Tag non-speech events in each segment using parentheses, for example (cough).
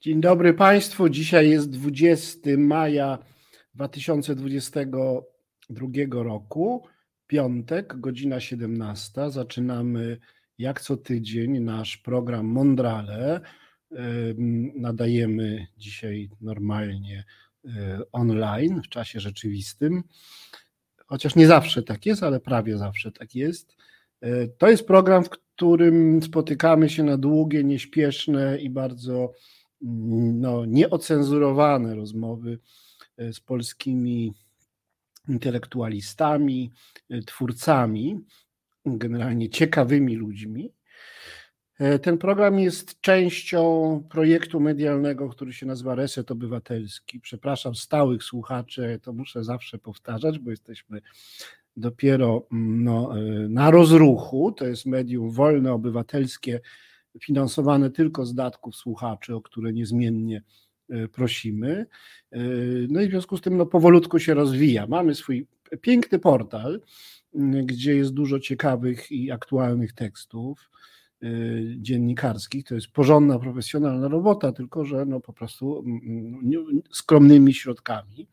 Dzień dobry Państwu. Dzisiaj jest 20 maja 2022 roku, piątek, godzina 17. Zaczynamy jak co tydzień nasz program Mondrale. Nadajemy dzisiaj normalnie e, online w czasie rzeczywistym, chociaż nie zawsze tak jest, ale prawie zawsze tak jest. E, to jest program, w którym spotykamy się na długie, nieśpieszne i bardzo no, nieocenzurowane rozmowy e, z polskimi intelektualistami, e, twórcami, generalnie ciekawymi ludźmi. E, ten program jest częścią projektu medialnego, który się nazywa Reset Obywatelski. Przepraszam stałych słuchaczy, to muszę zawsze powtarzać, bo jesteśmy dopiero mm, no, na rozruchu. To jest medium wolne, obywatelskie, finansowane tylko z datków słuchaczy, o które niezmiennie e, prosimy. E, no i w związku z tym no, powolutku się rozwija. Mamy swój piękny portal, gdzie jest dużo ciekawych i aktualnych tekstów e, dziennikarskich. To jest porządna, profesjonalna robota, tylko że no po prostu skromnymi środkami.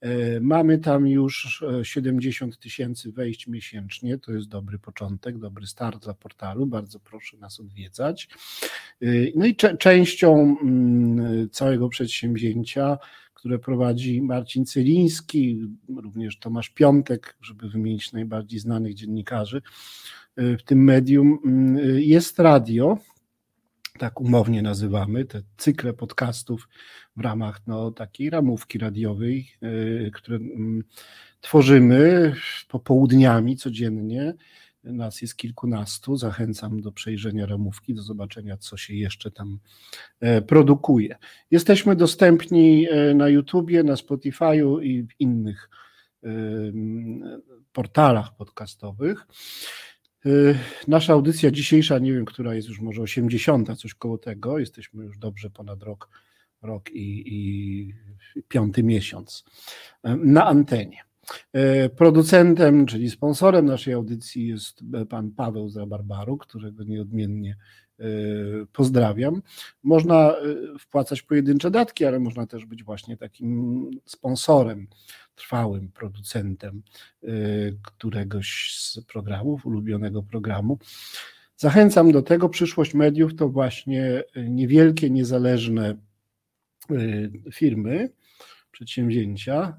E, mamy tam już 70 e, tysięcy wejść miesięcznie. To jest dobry początek, dobry start dla portalu. Bardzo proszę nas odwiedzać. E, no i częścią mm, całego przedsięwzięcia, które prowadzi Marcin Celiński, również Tomasz Piątek, żeby wymienić najbardziej znanych dziennikarzy w tym medium, mm, jest radio tak umownie nazywamy, te cykle podcastów w ramach no, takiej ramówki radiowej, yy, które mm, tworzymy popołudniami codziennie. Nas jest kilkunastu. Zachęcam do przejrzenia ramówki, do zobaczenia, co się jeszcze tam e, produkuje. Jesteśmy dostępni e, na YouTubie, na Spotify'u i w innych portalach podcastowych. Y, nasza audycja dzisiejsza, nie wiem, która jest już może 80, coś koło tego, jesteśmy już dobrze ponad rok, rok i, i piąty miesiąc y, na antenie. Y, producentem, czyli sponsorem naszej audycji jest pan Paweł z Rabarbaru, którego nieodmiennie pozdrawiam. Można wpłacać pojedyncze datki, ale można też być właśnie takim sponsorem trwałym producentem y, któregoś z programów, ulubionego programu. Zachęcam do tego. Przyszłość mediów to właśnie niewielkie, niezależne y, firmy, przedsięwzięcia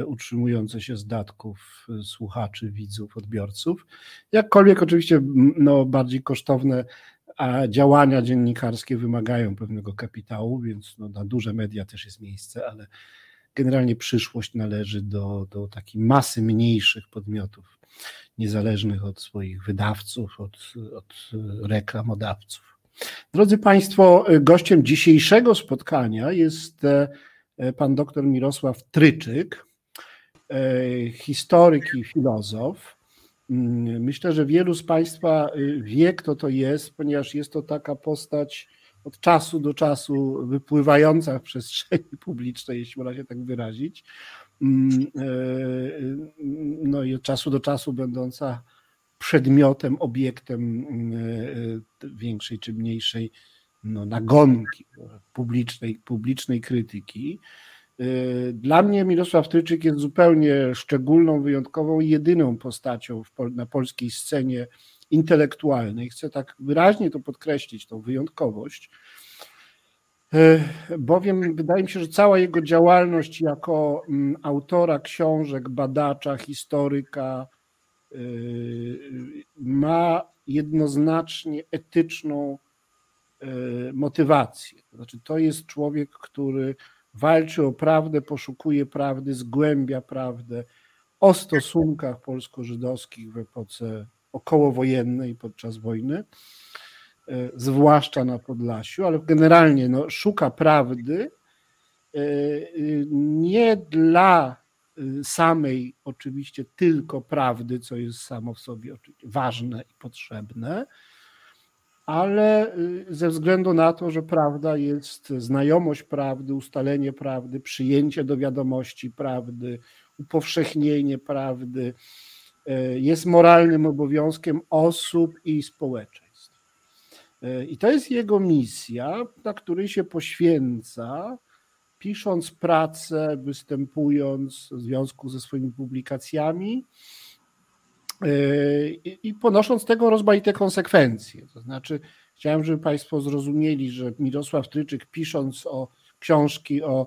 y, utrzymujące się z datków słuchaczy, widzów, odbiorców. Jakkolwiek oczywiście no, bardziej kosztowne a działania dziennikarskie wymagają pewnego kapitału, więc no, na duże media też jest miejsce, ale generalnie przyszłość należy do, do takiej masy mniejszych podmiotów, niezależnych od swoich wydawców, od, od reklamodawców. Drodzy Państwo, gościem dzisiejszego spotkania jest e, pan dr Mirosław Tryczyk, e, historyk i filozof. Mm, myślę, że wielu z Państwa e, wie, kto to jest, ponieważ jest to taka postać od czasu do czasu wypływająca w przestrzeni (laughs) publicznej, jeśli można się tak wyrazić, mm, e, no i od czasu do czasu będąca przedmiotem, obiektem e, większej czy mniejszej no, nagonki publicznej, publicznej krytyki. E, dla mnie Mirosław Tryczyk jest zupełnie szczególną, wyjątkową jedyną postacią na polskiej scenie intelektualnej. Chcę tak wyraźnie to podkreślić, tą wyjątkowość, e, bowiem wydaje mi się, że cała jego działalność jako mm, autora książek, badacza, historyka e, ma jednoznacznie etyczną e, motywację. To znaczy, to jest człowiek, który walczy o prawdę, poszukuje prawdy, zgłębia prawdę o stosunkach polsko-żydowskich w epoce okołowojennej podczas wojny, e, zwłaszcza na Podlasiu, ale generalnie no, szuka prawdy e, nie dla e, samej oczywiście tylko prawdy, co jest samo w sobie ważne i potrzebne, ale ze względu na to, że prawda jest znajomość prawdy, ustalenie prawdy, przyjęcie do wiadomości prawdy, upowszechnienie prawdy, jest moralnym obowiązkiem osób i społeczeństw. I to jest jego misja, na której się poświęca, pisząc pracę, występując w związku ze swoimi publikacjami i ponosząc tego rozmaite konsekwencje. To znaczy, chciałem, żeby Państwo zrozumieli, że Mirosław Tryczyk, pisząc o książki o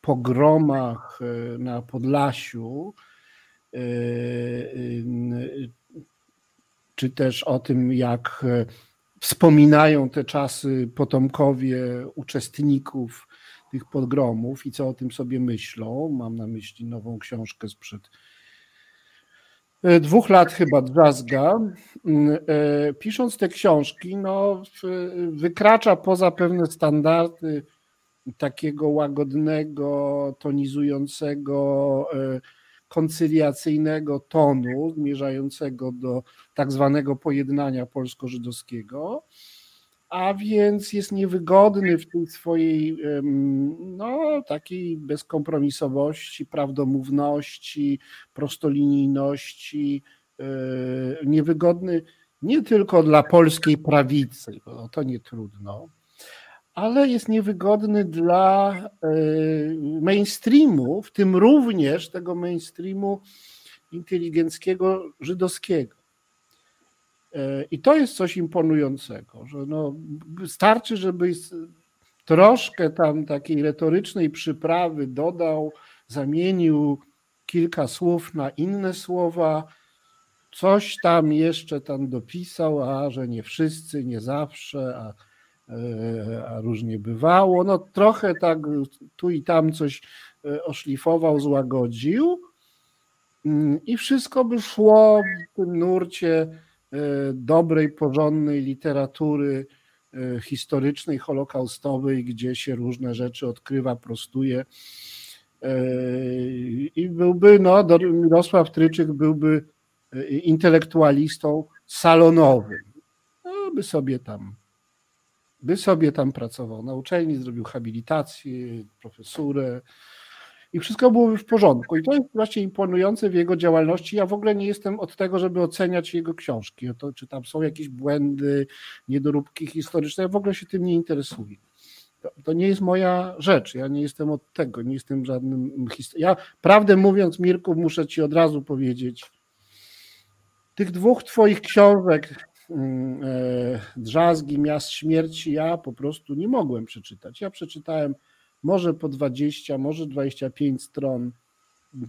pogromach na Podlasiu, czy też o tym, jak wspominają te czasy potomkowie uczestników tych pogromów i co o tym sobie myślą. Mam na myśli nową książkę sprzed e, dwóch lat chyba Drzazga. Mm, e, pisząc te książki, no, wykracza poza pewne standardy takiego łagodnego, tonizującego, e, koncyliacyjnego tonu zmierzającego do tak zwanego pojednania polsko-żydowskiego, a więc jest niewygodny w tej swojej no, takiej bezkompromisowości, prawdomówności, prostolinijności, e, niewygodny nie tylko dla polskiej prawicy, bo to nie trudno, ale jest niewygodny dla e, mainstreamu, w tym również tego mainstreamu inteligenckiego żydowskiego. E, I to jest coś imponującego, że no, starczy, żeby troszkę tam takiej retorycznej przyprawy dodał, zamienił kilka słów na inne słowa, coś tam jeszcze tam dopisał, a że nie wszyscy, nie zawsze, a a różnie bywało. No trochę tak tu i tam coś e, oszlifował, złagodził mm, i wszystko by szło w tym nurcie e, dobrej, porządnej literatury historycznej, holokaustowej, gdzie się różne rzeczy odkrywa, prostuje. I byłby, no, Mirosław Tryczyk byłby intelektualistą salonowym. No, by sobie tam by sobie tam pracował na uczelni, zrobił habilitację, profesurę i wszystko byłoby w porządku. I to jest właśnie imponujące w jego działalności. Ja w ogóle nie jestem od tego, żeby oceniać jego książki, to, czy tam są jakieś błędy, niedoróbki historyczne. Ja w ogóle się tym nie interesuję. To, to nie jest moja rzecz. Ja nie jestem od tego, nie jestem żadnym Ja, prawdę mówiąc, Mirku, muszę ci od razu powiedzieć, tych dwóch twoich książek, drzazgi miast śmierci ja po prostu nie mogłem przeczytać. Ja przeczytałem może po 20, może 25 stron.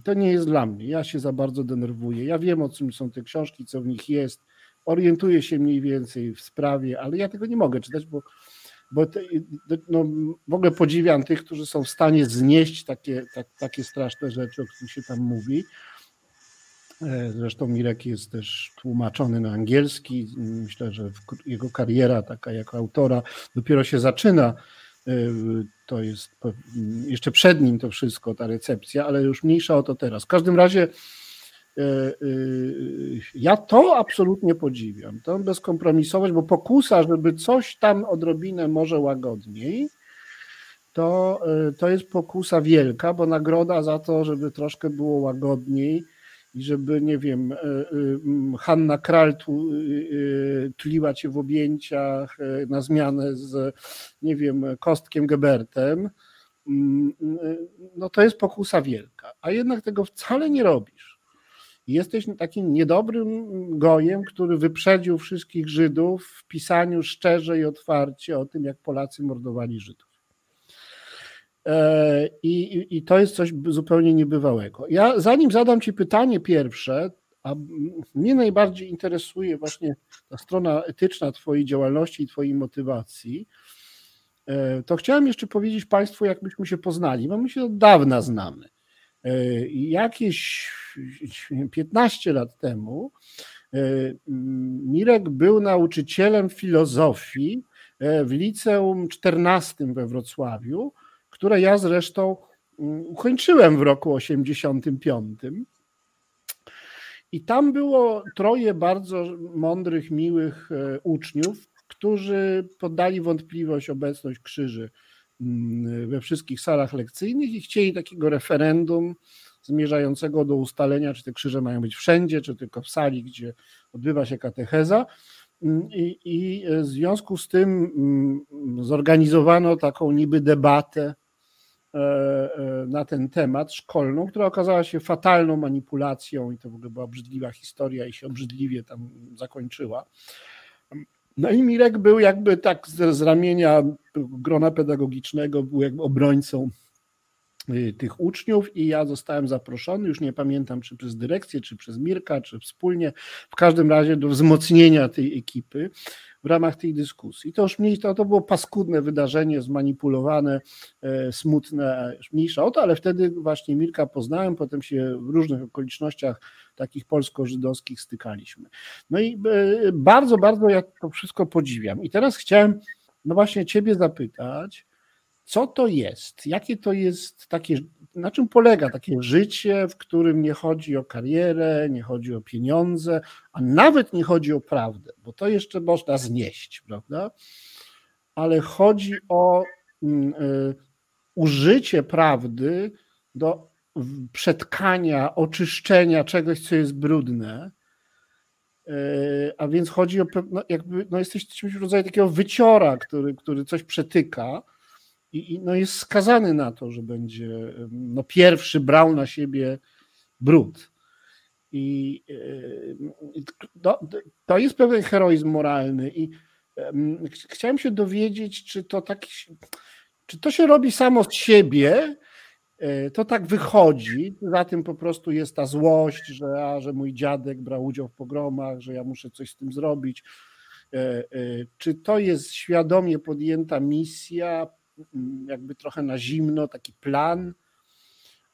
To nie jest dla mnie. Ja się za bardzo denerwuję. Ja wiem, o czym są te książki, co w nich jest. Orientuję się mniej więcej w sprawie, ale ja tego nie mogę czytać, bo, bo te, no, w ogóle podziwiam tych, którzy są w stanie znieść takie, tak, takie straszne rzeczy, o których się tam mówi. E, zresztą Mirek jest też tłumaczony na angielski. Myślę, że jego kariera taka jako autora dopiero się zaczyna. E, to jest jeszcze przed nim to wszystko, ta recepcja, ale już mniejsza o to teraz. W każdym razie e, ja to absolutnie podziwiam. To bezkompromisowość, bo pokusa, żeby coś tam odrobinę może łagodniej, to, to jest pokusa wielka, bo nagroda za to, żeby troszkę było łagodniej, i żeby, nie wiem, e, e, Hanna Kral tu, e, tuliła cię w objęciach na zmianę z, nie wiem, Kostkiem Gebertem, no to jest pokusa wielka, a jednak tego wcale nie robisz. Jesteś takim niedobrym gojem, który wyprzedził wszystkich Żydów w pisaniu szczerze i otwarcie o tym, jak Polacy mordowali Żydów. E, I, I, to jest coś zupełnie niebywałego. Ja zanim zadam Ci pytanie pierwsze, a mnie najbardziej interesuje właśnie ta strona etyczna Twojej działalności i Twojej motywacji, e, to chciałem jeszcze powiedzieć Państwu, jak myśmy się poznali, bo my się od dawna znamy. E, jakieś 15 lat temu Mirek był nauczycielem filozofii w liceum 14 we Wrocławiu, które ja zresztą mm, ukończyłem w roku 85. I tam było troje bardzo mądrych, miłych e, uczniów, którzy poddali wątpliwość obecność krzyży mm, we wszystkich salach lekcyjnych i chcieli takiego referendum zmierzającego do ustalenia, czy te krzyże mają być wszędzie, czy tylko w sali, gdzie odbywa się katecheza. I, I, w związku z tym mm, zorganizowano taką niby debatę e, e, na ten temat szkolną, która okazała się fatalną manipulacją i to w ogóle była obrzydliwa historia i się obrzydliwie tam zakończyła. No i Mirek był jakby tak z, z ramienia grona pedagogicznego, był jakby obrońcą tych uczniów i ja zostałem zaproszony, już nie pamiętam czy przez dyrekcję, czy przez Mirka, czy wspólnie, w każdym razie do wzmocnienia tej ekipy w ramach tej dyskusji. To już mniej, to, to było paskudne wydarzenie, zmanipulowane, e, smutne, mniejsza o to, ale wtedy właśnie Mirka poznałem, potem się w różnych okolicznościach takich polsko-żydowskich stykaliśmy. No i e, bardzo, bardzo ja to wszystko podziwiam. I teraz chciałem, no właśnie Ciebie zapytać, co to jest? Jakie to jest takie, na czym polega takie życie, w którym nie chodzi o karierę, nie chodzi o pieniądze, a nawet nie chodzi o prawdę, bo to jeszcze można znieść, prawda? Ale chodzi o mm, y, użycie prawdy do przetkania, oczyszczenia czegoś, co jest brudne. Y, a więc chodzi o, no jakby, no jesteś w rodzaju takiego wyciora, który, który coś przetyka i, i no jest skazany na to, że będzie no pierwszy brał na siebie brud. I to, to jest pewien heroizm moralny. I chciałem się dowiedzieć, czy to tak, czy to się robi samo z siebie, e, to tak wychodzi, za tym po prostu jest ta złość, że, a, że mój dziadek brał udział w pogromach, że ja muszę coś z tym zrobić. E, e, czy to jest świadomie podjęta misja, jakby trochę na zimno, taki plan?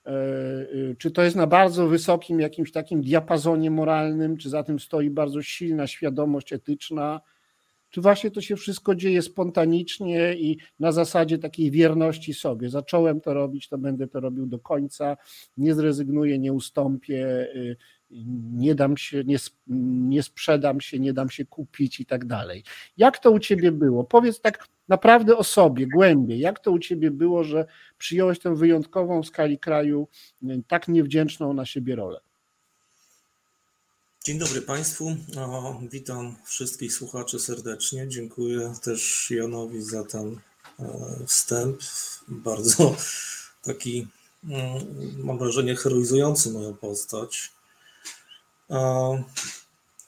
E, e, czy to jest na bardzo wysokim jakimś takim diapazonie moralnym, czy za tym stoi bardzo silna świadomość etyczna? Czy właśnie to się wszystko dzieje spontanicznie i na zasadzie takiej wierności sobie? Zacząłem to robić, to będę to robił do końca, nie zrezygnuję, nie ustąpię, y, nie dam się, nie, nie sprzedam się, nie dam się kupić i tak dalej. Jak to u ciebie było? Powiedz tak naprawdę o sobie, głębiej. Jak to u ciebie było, że przyjąłeś tę wyjątkową w skali kraju, tak niewdzięczną na siebie rolę? Dzień dobry Państwu. O, witam wszystkich słuchaczy serdecznie. Dziękuję też Janowi za ten e, wstęp. Bardzo taki, mm, mam wrażenie, heroizujący moją postać.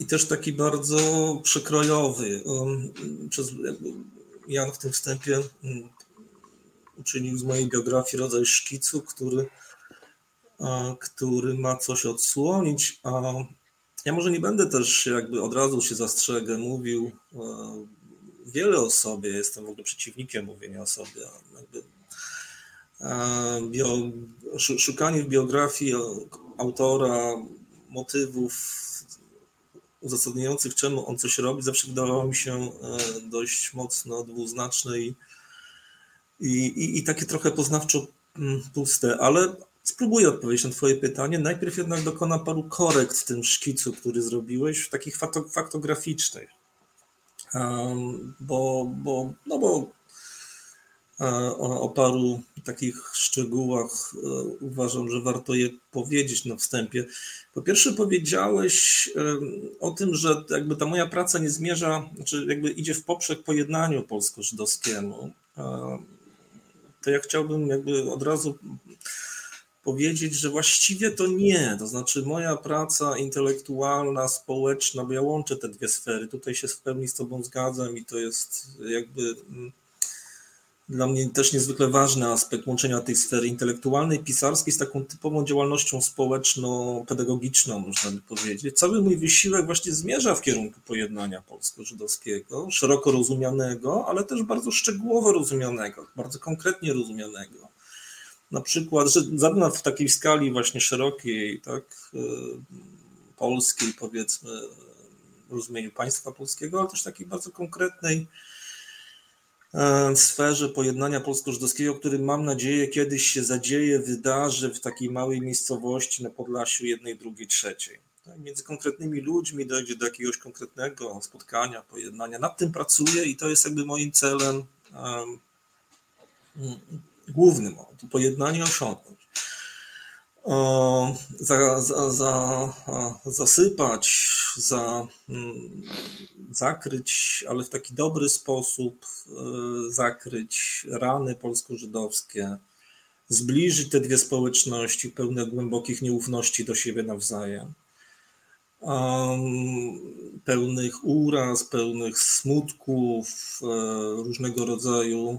I też taki bardzo przekrojowy. Przez, Jan w tym wstępie mm, uczynił z mojej biografii rodzaj szkicu, który, który ma coś odsłonić. A ja może nie będę też jakby od razu się zastrzegę mówił wiele o sobie, jestem w ogóle przeciwnikiem mówienia o sobie. Jakby, bio, szukanie w biografii autora motywów uzasadniających, czemu on coś robi, zawsze wydawało mi się e, dość mocno dwuznaczne i, i, i takie trochę poznawczo mm, puste, ale spróbuję odpowiedzieć na Twoje pytanie. Najpierw jednak dokonam paru korekt w tym szkicu, który zrobiłeś, takich faktograficznych. Bo, bo, no bo o, o, paru takich szczegółach e, uważam, że warto je powiedzieć na wstępie. Po pierwsze, powiedziałeś o tym, że jakby ta moja praca nie zmierza, znaczy jakby idzie w poprzek pojednaniu polsko-żydowskiemu. To ja chciałbym jakby od razu powiedzieć, że właściwie to nie. To znaczy, moja praca intelektualna, społeczna, bo ja łączę te dwie sfery. Tutaj się w pełni z Tobą zgadzam i to jest jakby mm, dla mnie też niezwykle ważny aspekt łączenia tej sfery intelektualnej, pisarskiej z taką typową działalnością społeczno-pedagogiczną, można by powiedzieć. Cały mój wysiłek właśnie zmierza w kierunku pojednania polsko-żydowskiego, szeroko rozumianego, ale też bardzo szczegółowo rozumianego, bardzo konkretnie rozumianego. Na przykład, że zarówno w takiej skali właśnie szerokiej, tak, y, polskiej, powiedzmy, rozumieniu państwa polskiego, ale też takiej bardzo konkretnej, sferze pojednania polsko-żydowskiego, który mam nadzieję kiedyś się zadzieje, wydarzy w takiej małej miejscowości na Podlasiu jednej, drugiej, trzeciej. Tak, między konkretnymi ludźmi dojdzie do jakiegoś konkretnego spotkania, pojednania. Nad tym pracuję i to jest jakby moim celem um, głównym, pojednanie osiągnąć. Za, za, za, zasypać, za, mm, zakryć, ale w taki dobry sposób e, zakryć rany polsko-żydowskie, zbliżyć te dwie społeczności pełne głębokich nieufności do siebie nawzajem pełnych uraz, pełnych smutków, e, różnego rodzaju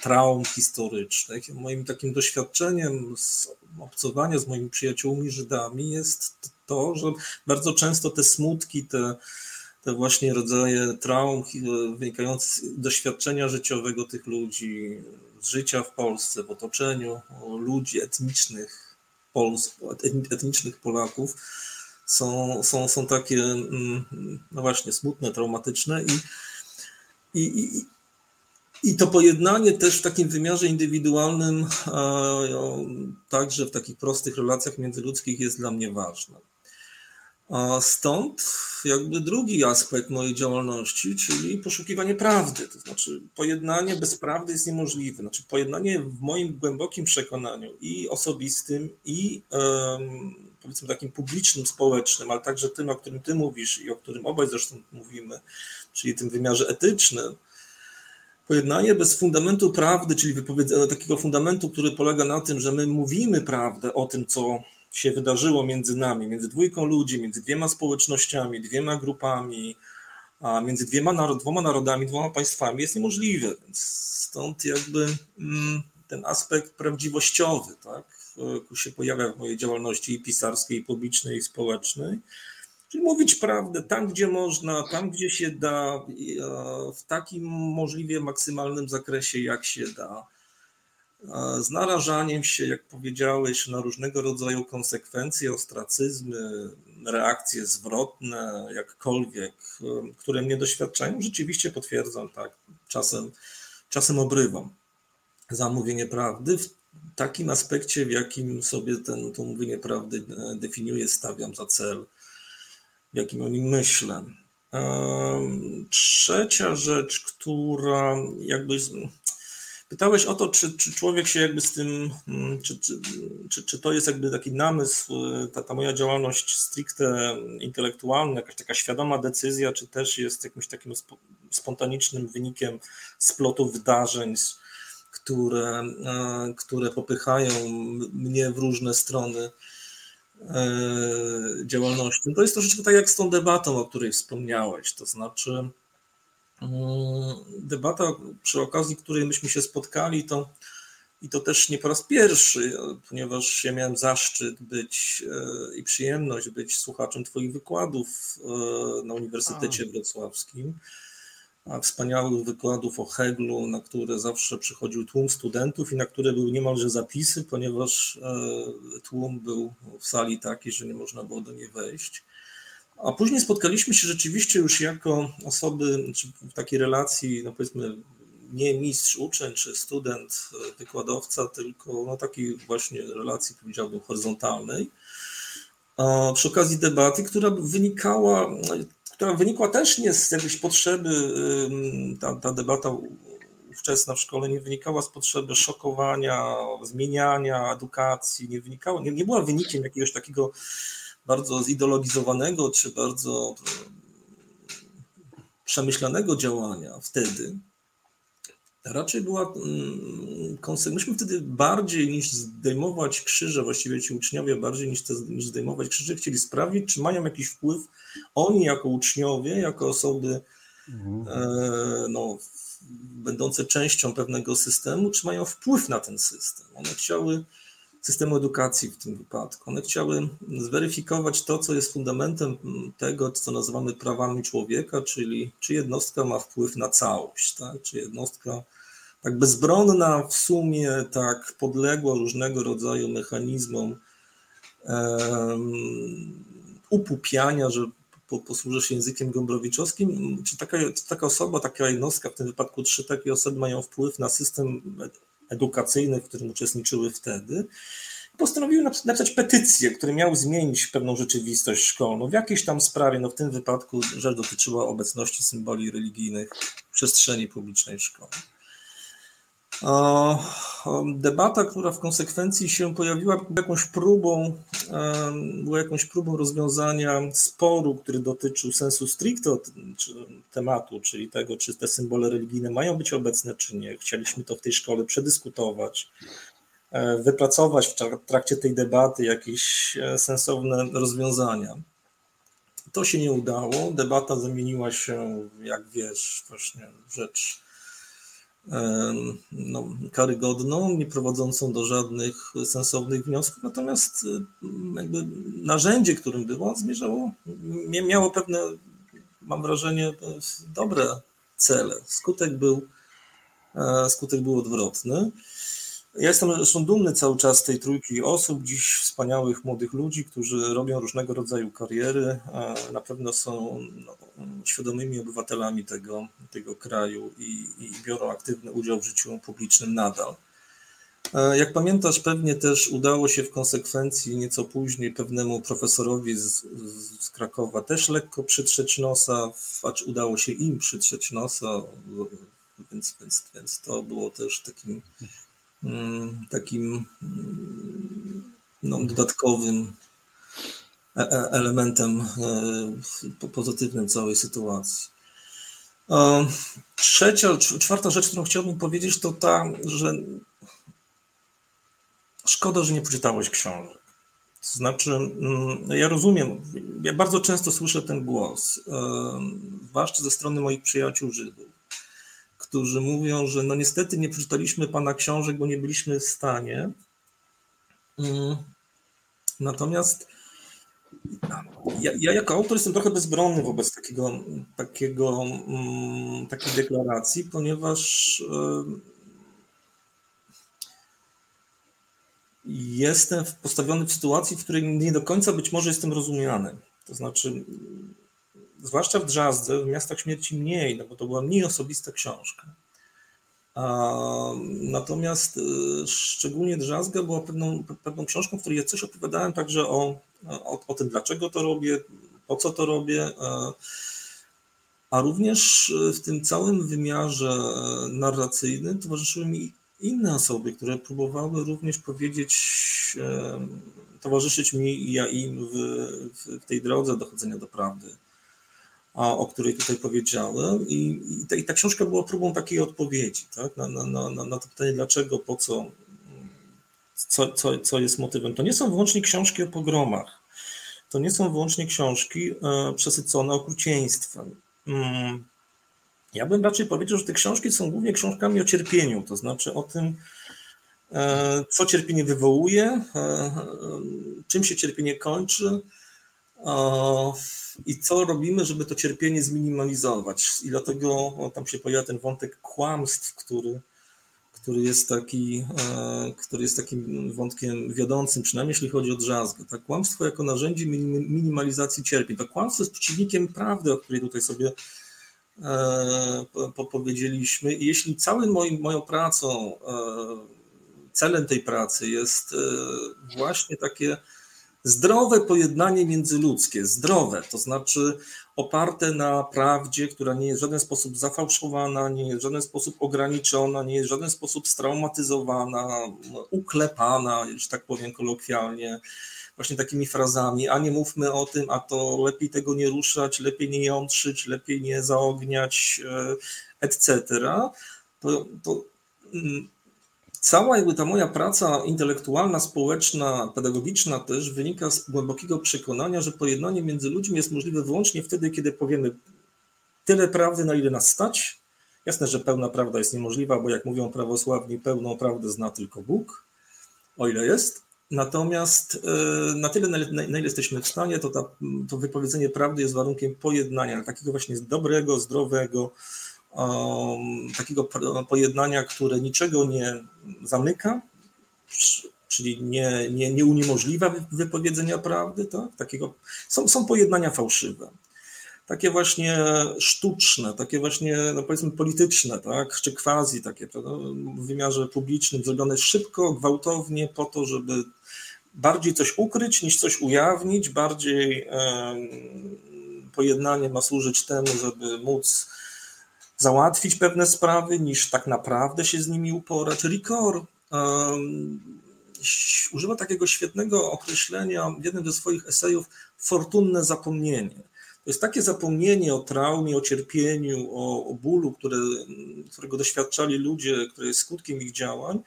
traum historycznych. Moim takim doświadczeniem z obcowania z moimi przyjaciółmi Żydami jest to, że bardzo często te smutki, te, te właśnie rodzaje traum wynikające z doświadczenia życiowego tych ludzi, z życia w Polsce, w otoczeniu ludzi etnicznych, Pols, etnicznych Polaków, są, są, są takie, mm, no właśnie, smutne, traumatyczne i, i, i, i to pojednanie też w takim wymiarze indywidualnym, także w takich prostych relacjach międzyludzkich jest dla mnie ważne. Stąd jakby drugi aspekt mojej działalności, czyli poszukiwanie prawdy. To znaczy pojednanie bez prawdy jest niemożliwe. Znaczy pojednanie w moim głębokim przekonaniu i osobistym, i powiedzmy takim publicznym, społecznym, ale także tym, o którym ty mówisz i o którym obaj zresztą mówimy, czyli tym wymiarze etycznym, pojednanie bez fundamentu prawdy, czyli takiego fundamentu, który polega na tym, że my mówimy prawdę o tym, co się wydarzyło między nami, między dwójką ludzi, między dwiema społecznościami, dwiema grupami, a między dwiema, dwoma narodami, dwoma państwami jest niemożliwe. Więc stąd jakby mm, ten aspekt prawdziwościowy, tak, się pojawia w mojej działalności i pisarskiej, i publicznej, i społecznej. Czyli mówić prawdę tam, gdzie można, tam, gdzie się da, e, w takim możliwie maksymalnym zakresie, jak się da z narażaniem się, jak powiedziałeś, na różnego rodzaju konsekwencje, ostracyzmy, reakcje zwrotne, jakkolwiek, które mnie doświadczają, rzeczywiście potwierdzam, tak, czasem, czasem obrywam za mówienie prawdy w takim aspekcie, w jakim sobie ten, to mówienie prawdy e, definiuję, stawiam za cel, w jakim o nim myślę. Trzecia rzecz, która jakby Pytałeś o to, czy, czy człowiek się jakby z tym, mm, czy, czy, czy, czy to jest jakby taki namysł, ta, ta moja działalność stricte intelektualna, jakaś taka świadoma decyzja, czy też jest jakimś takim spontanicznym wynikiem splotu wydarzeń, które, e, które popychają mnie w różne strony e, działalności. To jest troszeczkę tak jak z tą debatą, o której wspomniałeś, to znaczy Mm, debata, przy okazji której myśmy się spotkali, to i to też nie po raz pierwszy, ponieważ ja miałem zaszczyt być e, i przyjemność być słuchaczem Twoich wykładów e, na Uniwersytecie Wrocławskim. Wspaniałych wykładów o Heglu, na które zawsze przychodził tłum studentów i na które były niemalże zapisy, ponieważ e, tłum był w sali taki, że nie można było do niej wejść. A później spotkaliśmy się rzeczywiście już jako osoby w takiej relacji, no powiedzmy, nie mistrz uczeń czy student, wykładowca, tylko no takiej właśnie relacji, powiedziałbym, horyzontalnej. Przy okazji debaty, która wynikała, która wynikła też nie z jakiejś potrzeby, ta, ta debata ówczesna w szkole nie wynikała z potrzeby szokowania, zmieniania edukacji, nie wynikała, nie, nie była wynikiem jakiegoś takiego bardzo zideologizowanego czy bardzo przemyślanego działania wtedy, raczej była mm, myśmy wtedy bardziej niż zdejmować krzyże, właściwie ci uczniowie bardziej niż, te, niż zdejmować krzyże, chcieli sprawdzić, czy mają jakiś wpływ oni jako uczniowie, jako osoby mhm. e, no, będące częścią pewnego systemu, czy mają wpływ na ten system. One chciały systemu edukacji w tym wypadku. One chciały zweryfikować to, co jest fundamentem tego, co nazywamy prawami człowieka, czyli czy jednostka ma wpływ na całość, tak? czy jednostka tak bezbronna w sumie, tak podległa różnego rodzaju mechanizmom um, upupiania, że po, posłużę się językiem gombrowiczowskim, czy taka, taka osoba, taka jednostka, w tym wypadku trzy takie osoby mają wpływ na system edukacyjnych, w którym uczestniczyły wtedy, postanowiły napisać petycję, który miał zmienić pewną rzeczywistość szkolną w jakiejś tam sprawie, no w tym wypadku rzecz dotyczyła obecności symboli religijnych w przestrzeni publicznej szkoły. Debata, która w konsekwencji się pojawiła, była jakąś próbą, była jakąś próbą rozwiązania sporu, który dotyczył sensu stricto tematu, czyli tego, czy te symbole religijne mają być obecne, czy nie. Chcieliśmy to w tej szkole przedyskutować, e, wypracować w trakcie tej debaty jakieś e, sensowne rozwiązania. To się nie udało. Debata zamieniła się, jak wiesz, właśnie w rzecz no, karygodną, nie prowadzącą do żadnych sensownych wniosków, natomiast jakby narzędzie, którym było, zmierzało, miało pewne, mam wrażenie, dobre cele. Skutek był, e, skutek był odwrotny. Ja jestem zresztą dumny cały czas tej trójki osób, dziś wspaniałych młodych ludzi, którzy robią różnego rodzaju kariery. Na pewno są no, świadomymi obywatelami tego, tego kraju i, i biorą aktywny udział w życiu publicznym nadal. E, jak pamiętasz, pewnie też udało się w konsekwencji nieco później pewnemu profesorowi z, z Krakowa też lekko przytrzeć nosa, acz udało się im przytrzeć nosa, więc, więc, więc to było też takim takim mm, no, dodatkowym e, e, elementem e, pozytywnym całej sytuacji. Trzecia, czwarta rzecz, którą chciałbym powiedzieć, to ta, że szkoda, że nie poczytałeś książek. To znaczy, mm, ja rozumiem, ja bardzo często słyszę ten głos, zwłaszcza ze strony moich przyjaciół Żydów którzy mówią, że no niestety nie przeczytaliśmy Pana książek, bo nie byliśmy w stanie. Mm. Natomiast ja, ja, jako autor jestem trochę bezbronny wobec takiego, takiego, mm, takiej deklaracji, ponieważ jestem postawiony w sytuacji, w której nie do końca być może jestem rozumiany. To znaczy, zwłaszcza w Drzazdze, w Miastach Śmierci mniej, no bo to była mniej osobista książka. Natomiast y, szczególnie Drzazga była pewną, pewną książką, w której ja coś opowiadałem także o, o, o tym, dlaczego to robię, po co to robię, a, a również w tym całym wymiarze narracyjnym towarzyszyły mi inne osoby, które próbowały również powiedzieć, towarzyszyć mi i ja im w, w tej drodze dochodzenia do prawdy o której tutaj powiedziałem. I, i, ta, i ta książka była próbą takiej odpowiedzi tak? na, na, na, na to pytanie, dlaczego, po co, co, co, co jest motywem. To nie są wyłącznie książki o pogromach. To nie są wyłącznie książki e, przesycone okrucieństwem. Mm. Ja bym raczej powiedział, że te książki są głównie książkami o cierpieniu, to znaczy o tym, e, co cierpienie wywołuje, e, czym się cierpienie kończy, i co robimy, żeby to cierpienie zminimalizować. I dlatego tam się pojawia ten wątek kłamstw, który, który, jest taki, e, który jest takim wątkiem wiodącym, przynajmniej jeśli chodzi o drzazgę. Tak, kłamstwo jako narzędzie minimalizacji cierpień. To kłamstwo jest przeciwnikiem prawdy, o której tutaj sobie e, powiedzieliśmy. I jeśli całym moim, moją pracą, e, celem tej pracy jest właśnie takie Zdrowe pojednanie międzyludzkie, zdrowe, to znaczy oparte na prawdzie, która nie jest w żaden sposób zafałszowana, nie jest w żaden sposób ograniczona, nie jest w żaden sposób straumatyzowana, uklepana, że tak powiem kolokwialnie, właśnie takimi frazami, a nie mówmy o tym, a to lepiej tego nie ruszać, lepiej nie jątrzyć, lepiej nie zaogniać, e, etc. To, to mm, Cała jakby ta moja praca intelektualna, społeczna, pedagogiczna też wynika z głębokiego przekonania, że pojednanie między ludźmi jest możliwe wyłącznie wtedy, kiedy powiemy tyle prawdy, na ile nas stać. Jasne, że pełna prawda jest niemożliwa, bo jak mówią prawosławni, pełną prawdę zna tylko Bóg, o ile jest. Natomiast e, na tyle, na ile jesteśmy w stanie, to, ta, to wypowiedzenie prawdy jest warunkiem pojednania, takiego właśnie dobrego, zdrowego, takiego pojednania, które niczego nie zamyka, czyli nie, nie, nie uniemożliwia wypowiedzenia prawdy, tak? Takiego, są, są pojednania fałszywe. Takie właśnie sztuczne, takie właśnie, no powiedzmy, polityczne, tak? czy quasi takie w wymiarze publicznym, zrobione szybko, gwałtownie, po to, żeby bardziej coś ukryć niż coś ujawnić, bardziej pojednanie ma służyć temu, żeby móc załatwić pewne sprawy, niż tak naprawdę się z nimi uporać. Ricor um, używa takiego świetnego określenia w jednym ze swoich esejów fortunne zapomnienie. To jest takie zapomnienie o traumie, o cierpieniu, o, o bólu, które, którego doświadczali ludzie, które jest skutkiem ich działań,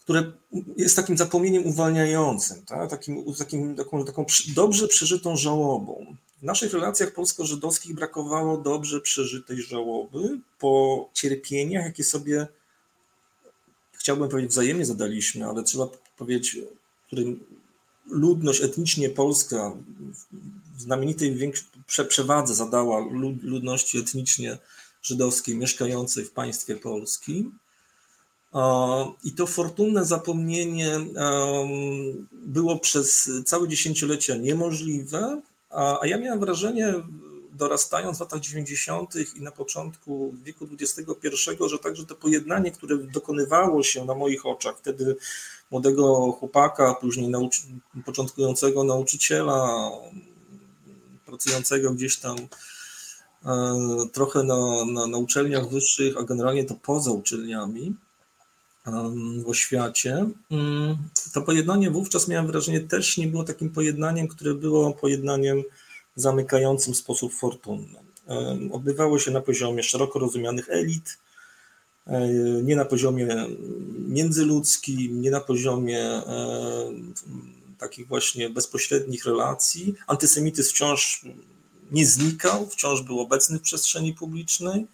które jest takim zapomnieniem uwalniającym, tak? takim, takim, taką, taką dobrze przeżytą żałobą. W naszych relacjach polsko-żydowskich brakowało dobrze przeżytej żałoby po cierpieniach, jakie sobie, chciałbym powiedzieć, wzajemnie zadaliśmy, ale trzeba powiedzieć, którym ludność etnicznie polska w znamienitej przewadze zadała ludności etnicznie żydowskiej mieszkającej w państwie polskim. I to fortunne zapomnienie było przez całe dziesięciolecia niemożliwe, a ja miałem wrażenie, dorastając w latach 90. i na początku wieku XXI, że także to pojednanie, które dokonywało się na moich oczach, wtedy młodego chłopaka, później nauczy, początkującego nauczyciela, pracującego gdzieś tam e, trochę na, na, na uczelniach wyższych, a generalnie to poza uczelniami w oświacie. Mm, to pojednanie wówczas miałem wrażenie też nie było takim pojednaniem, które było pojednaniem zamykającym sposób fortunny. Odbywało się na poziomie szeroko rozumianych elit, e, nie na poziomie międzyludzkim, nie na poziomie e, takich właśnie bezpośrednich relacji. Antysemityzm wciąż nie znikał, wciąż był obecny w przestrzeni publicznej.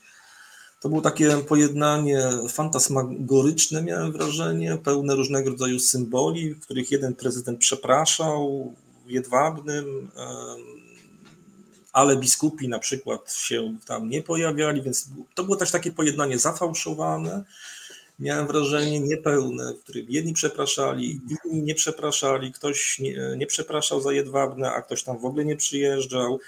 To było takie pojednanie fantasmagoryczne, miałem wrażenie, pełne różnego rodzaju symboli, w których jeden prezydent przepraszał jedwabnym, ale biskupi na przykład się tam nie pojawiali, więc to było też takie pojednanie zafałszowane. Miałem wrażenie niepełne, w którym jedni przepraszali, inni nie przepraszali, ktoś nie, nie przepraszał za jedwabne, a ktoś tam w ogóle nie przyjeżdżał.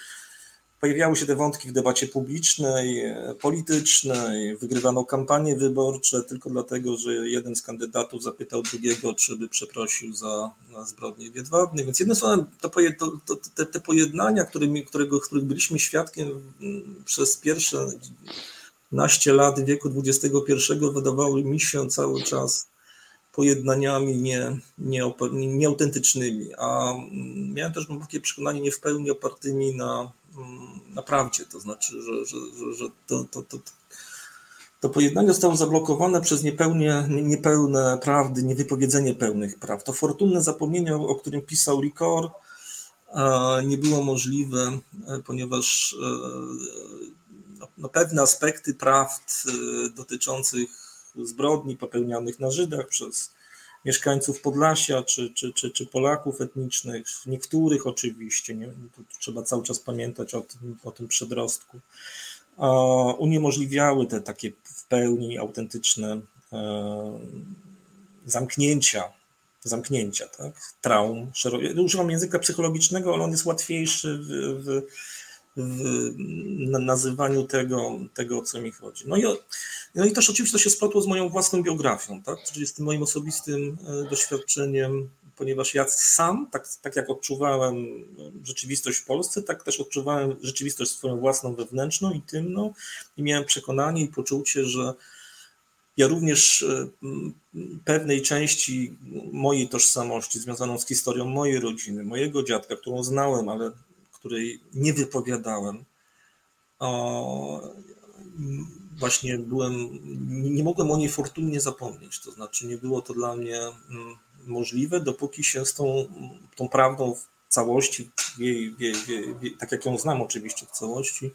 Pojawiały się te wątki w debacie publicznej, politycznej, wygrywano kampanie wyborcze tylko dlatego, że jeden z kandydatów zapytał drugiego, czy by przeprosił za, zbrodnie wiedwabne. Więc jednym słowem, to, to, te, te pojednania, którymi, którego, których byliśmy świadkiem przez pierwsze naście lat wieku XXI, wydawały mi się cały czas pojednaniami nie, nie, nieautentycznymi, a miałem też takie przekonanie nie w pełni opartymi na na prawdzie, to znaczy, że, że, że, że to, to, to, to pojednanie zostało zablokowane przez niepełnie, niepełne prawdy, niewypowiedzenie pełnych praw. To fortunne zapomnienie, o którym pisał Ricor, nie było możliwe, ponieważ e, no, no, pewne aspekty prawd e, dotyczących zbrodni popełnianych na Żydach przez mieszkańców Podlasia czy, czy, czy, czy Polaków etnicznych, niektórych oczywiście, nie, trzeba cały czas pamiętać o tym, o tym przedrostku, uniemożliwiały te takie w pełni autentyczne e, zamknięcia, zamknięcia, tak? traum. Używam języka psychologicznego, ale on jest łatwiejszy w, w w nazywaniu tego, tego, o co mi chodzi. No i, no i też oczywiście to się splotło z moją własną biografią, tak? czyli z tym moim osobistym e, doświadczeniem, ponieważ ja sam, tak, tak jak odczuwałem rzeczywistość w Polsce, tak też odczuwałem rzeczywistość swoją własną wewnętrzną, intymną i miałem przekonanie i poczucie, że ja również e, pewnej części mojej tożsamości związaną z historią mojej rodziny, mojego dziadka, którą znałem, ale której nie wypowiadałem, właśnie byłem, nie mogłem o niej fortunnie zapomnieć. To znaczy, nie było to dla mnie mm, możliwe, dopóki się z tą, tą prawdą w całości, w jej, w jej, w jej, tak jak ją znam oczywiście w całości,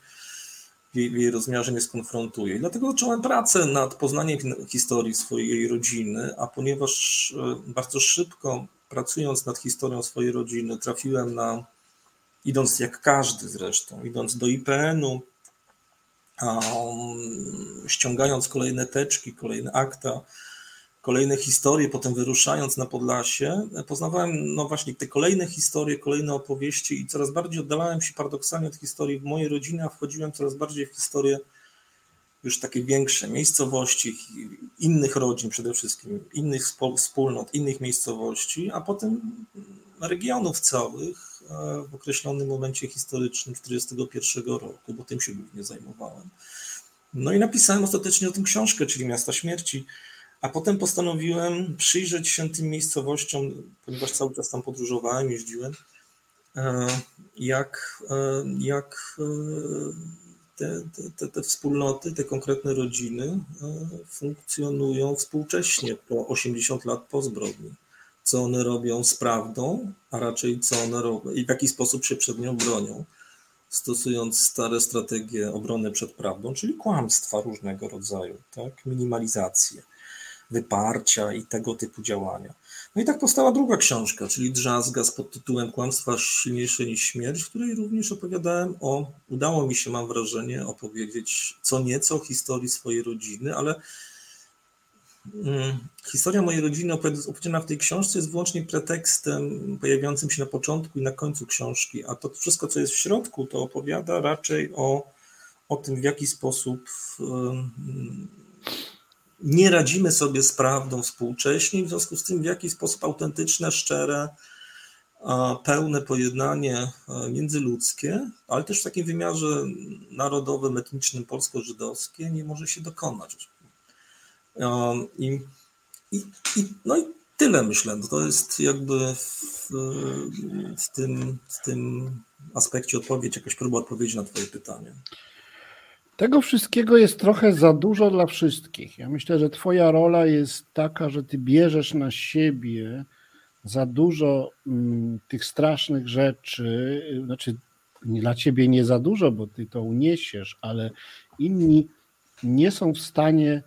w jej, w jej rozmiarze nie skonfrontuję. Dlatego zacząłem pracę nad poznaniem historii swojej rodziny, a ponieważ e, bardzo szybko pracując nad historią swojej rodziny, trafiłem na idąc jak każdy zresztą, idąc do IPN-u, um, ściągając kolejne teczki, kolejne akta, kolejne historie, potem wyruszając na Podlasie, poznawałem no właśnie te kolejne historie, kolejne opowieści i coraz bardziej oddalałem się paradoksalnie od historii mojej rodziny, a wchodziłem coraz bardziej w historię już takie większe miejscowości, innych rodzin przede wszystkim, innych wspólnot, innych miejscowości, a potem regionów całych, w określonym momencie historycznym 1941 roku, bo tym się głównie zajmowałem. No i napisałem ostatecznie o tym książkę, czyli Miasta Śmierci, a potem postanowiłem przyjrzeć się tym miejscowościom, ponieważ cały czas tam podróżowałem, jeździłem, e, jak, e, jak e, te, te, te wspólnoty, te konkretne rodziny funkcjonują współcześnie po 80 lat po zbrodni. Co one robią z prawdą, a raczej co one robią i w jaki sposób się przed nią bronią stosując stare strategie obrony przed prawdą, czyli kłamstwa różnego rodzaju, tak? minimalizację, wyparcia i tego typu działania. No i tak powstała druga książka, czyli Drzazga z pod tytułem Kłamstwa silniejsze niż śmierć, w której również opowiadałem o, udało mi się, mam wrażenie, opowiedzieć co nieco o historii swojej rodziny, ale historia mojej rodziny opowiedziana w tej książce jest wyłącznie pretekstem pojawiającym się na początku i na końcu książki, a to wszystko, co jest w środku, to opowiada raczej o, o tym, w jaki sposób nie radzimy sobie z prawdą współcześnie, w związku z tym, w jaki sposób autentyczne, szczere, pełne pojednanie międzyludzkie, ale też w takim wymiarze narodowym, etnicznym, polsko-żydowskie nie może się dokonać. I, i, i, no i tyle myślę. To jest jakby w, w, tym, w tym aspekcie odpowiedź, jakaś próba odpowiedzi na Twoje pytanie. Tego wszystkiego jest trochę za dużo dla wszystkich. Ja myślę, że Twoja rola jest taka, że Ty bierzesz na siebie za dużo mm, tych strasznych rzeczy. Znaczy, dla Ciebie nie za dużo, bo Ty to uniesiesz, ale inni nie są w stanie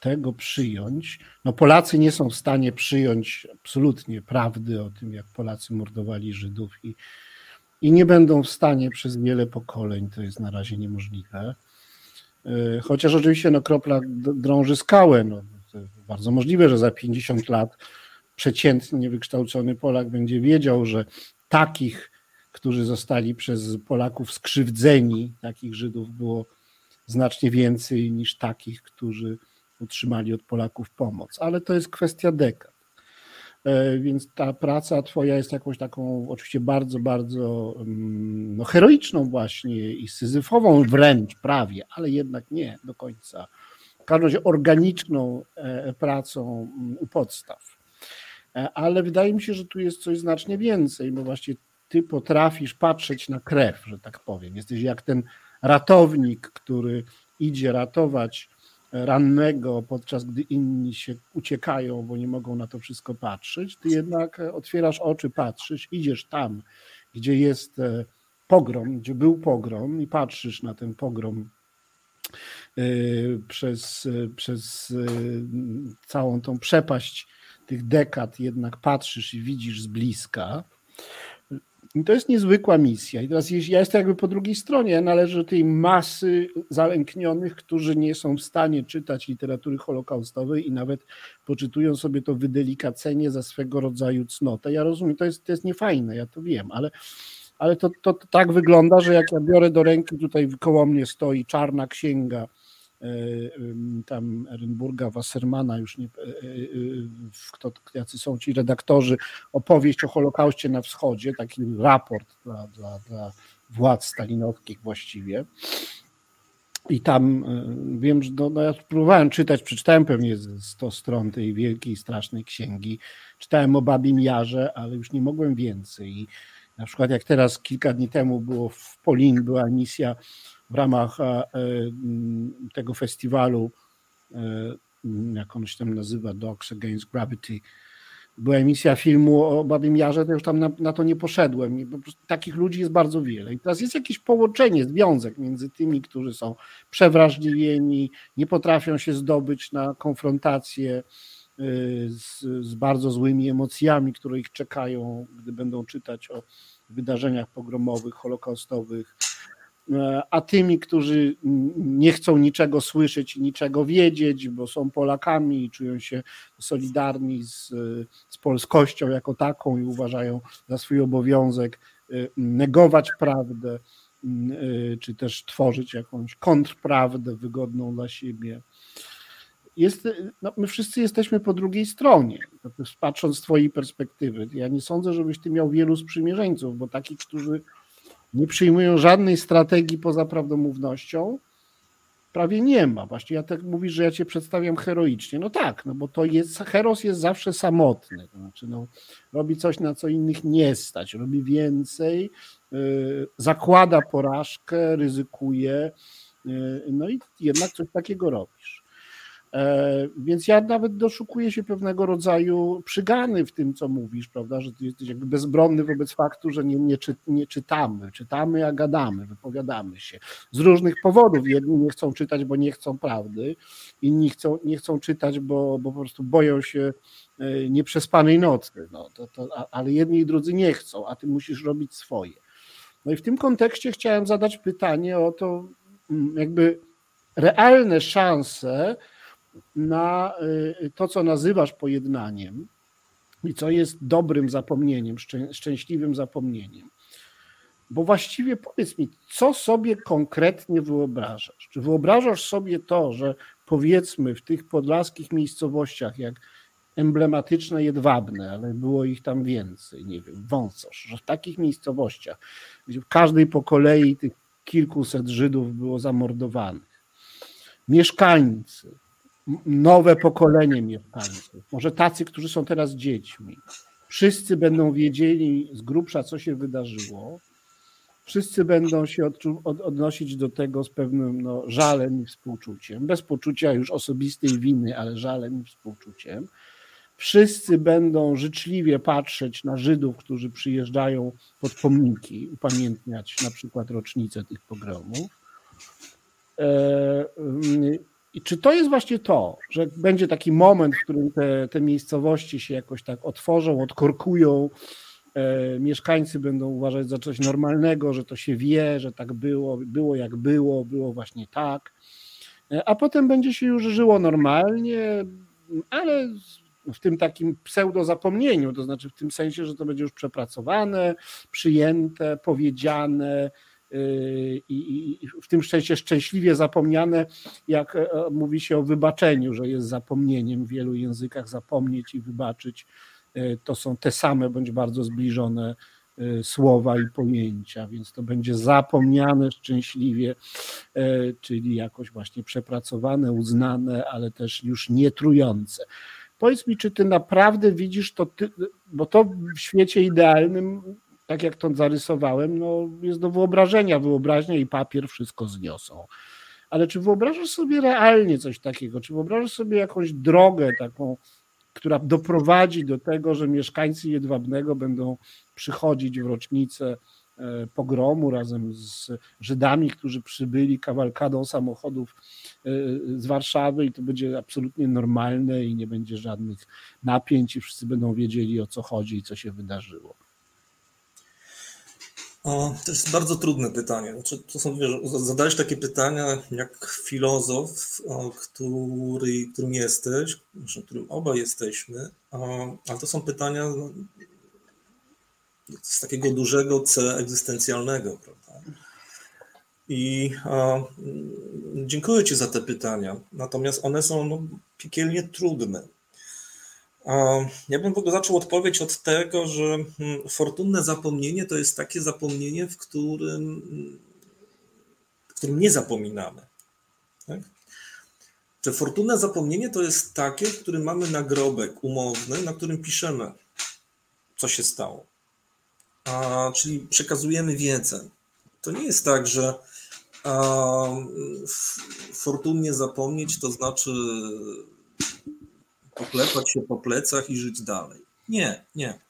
tego przyjąć. No Polacy nie są w stanie przyjąć absolutnie prawdy o tym, jak Polacy mordowali Żydów i, i nie będą w stanie przez wiele pokoleń, to jest na razie niemożliwe. Y, chociaż oczywiście no, kropla drąży skałę. No, bardzo możliwe, że za 50 lat przeciętnie wykształcony Polak będzie wiedział, że takich, którzy zostali przez Polaków skrzywdzeni, takich Żydów było znacznie więcej niż takich, którzy otrzymali od Polaków pomoc. Ale to jest kwestia dekad. E, więc ta praca Twoja jest jakąś taką, oczywiście bardzo, bardzo mm, no, heroiczną, właśnie i syzyfową wręcz prawie, ale jednak nie do końca. W każdym razie organiczną e, pracą mm, u podstaw. E, ale wydaje mi się, że tu jest coś znacznie więcej, bo właśnie Ty potrafisz patrzeć na krew, że tak powiem. Jesteś jak ten ratownik, który idzie ratować rannego, podczas gdy inni się uciekają, bo nie mogą na to wszystko patrzeć, ty jednak otwierasz oczy, patrzysz, idziesz tam, gdzie jest e, pogrom, gdzie był pogrom i patrzysz na ten pogrom e, przez, e, przez całą tą przepaść tych dekad, jednak patrzysz i widzisz z bliska. I to jest niezwykła misja. I teraz ja jestem jakby po drugiej stronie. Ja należę do tej masy zalęknionych, którzy nie są w stanie czytać literatury holokaustowej i nawet poczytują sobie to wydelikacenie za swego rodzaju cnotę. Ja rozumiem, to jest, to jest niefajne, ja to wiem, ale, ale to, to, to tak wygląda, że jak ja biorę do ręki, tutaj koło mnie stoi czarna księga tam Ehrenburga, Wassermana, już nie, e, e, kto, jacy są ci redaktorzy, opowieść o Holokauście na wschodzie, taki raport dla, dla, dla władz stalinowskich właściwie. I tam wiem, że no, no ja próbowałem czytać, przeczytałem pewnie 100 stron tej wielkiej, strasznej księgi. Czytałem o Babim Jarze, ale już nie mogłem więcej. I na przykład jak teraz kilka dni temu było w Polin, była misja w ramach e, tego festiwalu, e, jak on się tam nazywa, Dogs Against Gravity, była emisja filmu o Babim Jarze, to już tam na, na to nie poszedłem. takich ludzi jest bardzo wiele. I teraz jest jakieś połączenie, związek między tymi, którzy są przewrażliwieni, nie potrafią się zdobyć na konfrontację e, z, z bardzo złymi emocjami, które ich czekają, gdy będą czytać o wydarzeniach pogromowych, holokaustowych, a tymi, którzy nie chcą niczego słyszeć i niczego wiedzieć, bo są Polakami i czują się solidarni z, z polskością jako taką i uważają za swój obowiązek e, negować prawdę, e, czy też tworzyć jakąś kontrprawdę wygodną dla siebie. Jest, no my wszyscy jesteśmy po drugiej stronie, patrząc z Twojej perspektywy. Ja nie sądzę, żebyś Ty miał wielu sprzymierzeńców, bo takich, którzy nie przyjmują żadnej strategii poza prawdomównością, prawie nie ma. Właśnie ja tak mówisz, że ja cię przedstawiam heroicznie. No tak, no bo to jest, heros jest zawsze samotny. To znaczy, no, robi coś, na co innych nie stać, robi więcej, yy, zakłada porażkę, ryzykuje, yy, no i jednak coś takiego robisz. E, więc ja nawet doszukuję się pewnego rodzaju przygany w tym, co mówisz, prawda, że ty jesteś jakby bezbronny wobec faktu, że nie, nie, czy, nie czytamy. Czytamy, a gadamy, wypowiadamy się. Z różnych powodów. Jedni nie chcą czytać, bo nie chcą prawdy, inni chcą, nie chcą czytać, bo, bo po prostu boją się e, nieprzespanej nocy. No, to, to, ale jedni i drudzy nie chcą, a ty musisz robić swoje. No i w tym kontekście chciałem zadać pytanie o to, mm, jakby realne szanse, na y, to, co nazywasz pojednaniem i co jest dobrym zapomnieniem, szczęśliwym zapomnieniem. Bo właściwie powiedz mi, co sobie konkretnie wyobrażasz? Czy wyobrażasz sobie to, że powiedzmy w tych podlaskich miejscowościach, jak emblematyczne jedwabne, ale było ich tam więcej, nie wiem, wąsosz, że w takich miejscowościach, gdzie w każdej po kolei tych kilkuset Żydów było zamordowanych, mieszkańcy, nowe pokolenie mieszkańców, może tacy, którzy są teraz dziećmi. Wszyscy będą wiedzieli z grubsza, co się wydarzyło. Wszyscy będą się od, odnosić do tego z pewnym no, żalem i współczuciem, bez poczucia już osobistej winy, ale żalem i współczuciem. Wszyscy będą życzliwie patrzeć na Żydów, którzy przyjeżdżają pod pomniki, upamiętniać na przykład rocznicę tych pogromów. E, i czy to jest właśnie to, że będzie taki moment, w którym te, te miejscowości się jakoś tak otworzą, odkorkują, e, mieszkańcy będą uważać za coś normalnego, że to się wie, że tak było, było jak było, było właśnie tak, e, a potem będzie się już żyło normalnie, ale w tym takim pseudo zapomnieniu, to znaczy w tym sensie, że to będzie już przepracowane, przyjęte, powiedziane, i, w tym szczęście szczęśliwie zapomniane, jak e, mówi się o wybaczeniu, że jest zapomnieniem w wielu językach, zapomnieć i wybaczyć e, to są te same bądź bardzo zbliżone e, słowa i pojęcia, więc to będzie zapomniane szczęśliwie, czyli jakoś właśnie przepracowane, uznane, ale też już nie trujące. Powiedz mi, czy ty naprawdę widzisz to, ty, bo to w świecie idealnym tak jak to zarysowałem, no jest do wyobrażenia. Wyobraźnia i papier wszystko zniosą. Ale czy wyobrażasz sobie realnie coś takiego? Czy wyobrażasz sobie jakąś drogę taką, która doprowadzi do tego, że mieszkańcy Jedwabnego będą przychodzić w rocznicę e, pogromu razem z Żydami, którzy przybyli kawalkadą samochodów e, z Warszawy i to będzie absolutnie normalne i nie będzie żadnych napięć i wszyscy będą wiedzieli o co chodzi i co się wydarzyło. O, to jest bardzo trudne pytanie. Znaczy, to są, wiesz, zadajesz takie pytania jak filozof, o, który, którym jesteś, znaczy, którym oba jesteśmy, o, ale to są pytania no, z takiego dużego C egzystencjalnego, prawda? I o, dziękuję Ci za te pytania, natomiast one są no, piekielnie trudne. Ja bym w ogóle zaczął odpowiedź od tego, że hmm, fortunne zapomnienie to jest takie zapomnienie, w którym, w którym nie zapominamy. Tak? Czy fortunne zapomnienie to jest takie, w którym mamy nagrobek umowny, na którym piszemy, co się stało. A, czyli przekazujemy wiedzę. To nie jest tak, że a, fortunnie zapomnieć to znaczy poklepać się po plecach i żyć dalej. Nie, nie.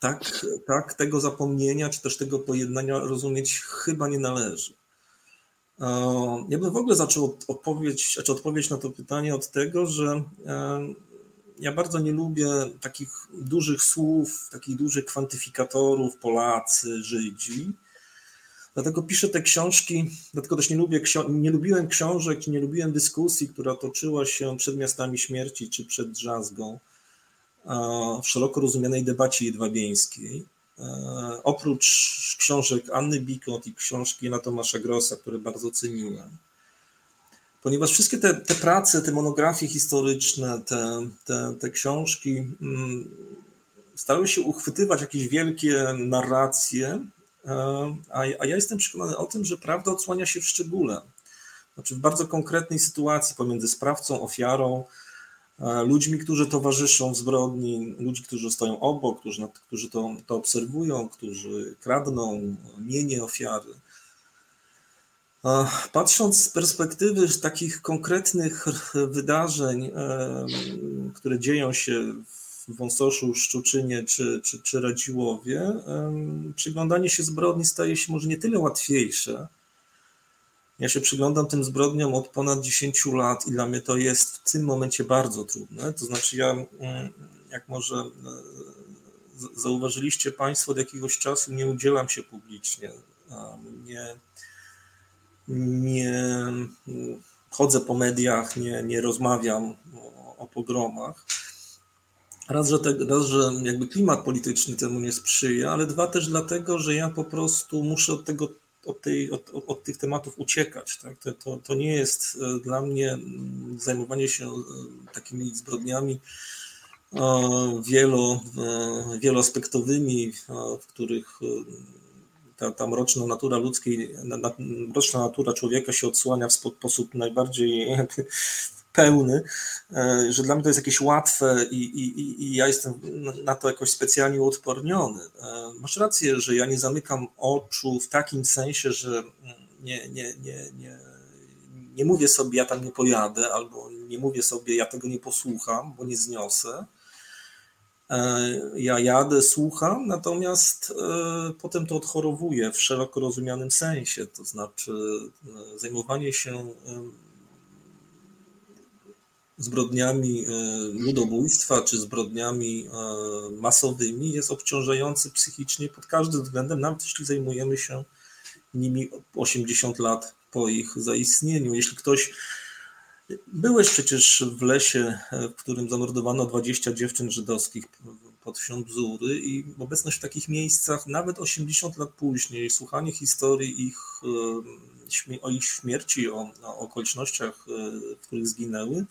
Tak, tak tego zapomnienia, czy też tego pojednania rozumieć chyba nie należy. Ja bym w ogóle zaczął odpowiedź, znaczy odpowiedź na to pytanie od tego, że ja bardzo nie lubię takich dużych słów, takich dużych kwantyfikatorów, Polacy, Żydzi, Dlatego piszę te książki, dlatego też nie, lubię, nie lubiłem książek, nie lubiłem dyskusji, która toczyła się przed miastami śmierci czy przed drzazgą w szeroko rozumianej debacie jedwabieńskiej. E, oprócz książek Anny Bikot i książki Jana Tomasza Grossa, które bardzo ceniłem. Ponieważ wszystkie te, te prace, te monografie historyczne, te, te, te książki mm, starały się uchwytywać jakieś wielkie narracje, a, ja jestem przekonany o tym, że prawda odsłania się w szczególe. Znaczy w bardzo konkretnej sytuacji pomiędzy sprawcą, ofiarą, ludźmi, którzy towarzyszą w zbrodni, ludzi, którzy stoją obok, którzy, którzy to, to obserwują, którzy kradną mienie ofiary. Patrząc z perspektywy takich konkretnych wydarzeń, które dzieją się w Wąsoszu, Szczuczynie czy, czy, czy Radziłowie, przyglądanie się zbrodni staje się może nie tyle łatwiejsze. Ja się przyglądam tym zbrodniom od ponad 10 lat i dla mnie to jest w tym momencie bardzo trudne. To znaczy, ja, jak może zauważyliście Państwo, od jakiegoś czasu nie udzielam się publicznie. Nie, nie chodzę po mediach, nie, nie rozmawiam o, o pogromach. Raz że, te, raz, że jakby klimat polityczny temu nie sprzyja, ale dwa też dlatego, że ja po prostu muszę od tego, od, tej, od, od tych tematów uciekać. Tak? To, to, to nie jest e, dla mnie zajmowanie się e, takimi zbrodniami e, wielo, wieloaspektowymi, w których ta, ta mroczna natura ludzkiej, mroczna natura człowieka się odsłania w sposób najbardziej (laughs) pełny, e, że dla mnie to jest jakieś łatwe i, i, i ja jestem na to jakoś specjalnie uodporniony. E, masz rację, że ja nie zamykam oczu w takim sensie, że nie, nie, nie, nie, nie mówię sobie, ja tam nie pojadę, albo nie mówię sobie, ja tego nie posłucham, bo nie zniosę. E, ja jadę, słucham, natomiast potem to odchorowuję w szeroko rozumianym sensie, to znaczy zajmowanie się zbrodniami e, ludobójstwa czy zbrodniami e, masowymi jest obciążający psychicznie pod każdym względem, nawet jeśli zajmujemy się nimi 80 lat po ich zaistnieniu. Jeśli ktoś Byłeś przecież w lesie, e, w którym zamordowano 20 dziewczyn żydowskich pod wsią Bzury i obecność w takich miejscach, nawet 80 lat później, słuchanie historii ich, o ich śmierci, o, o okolicznościach, w których zginęły,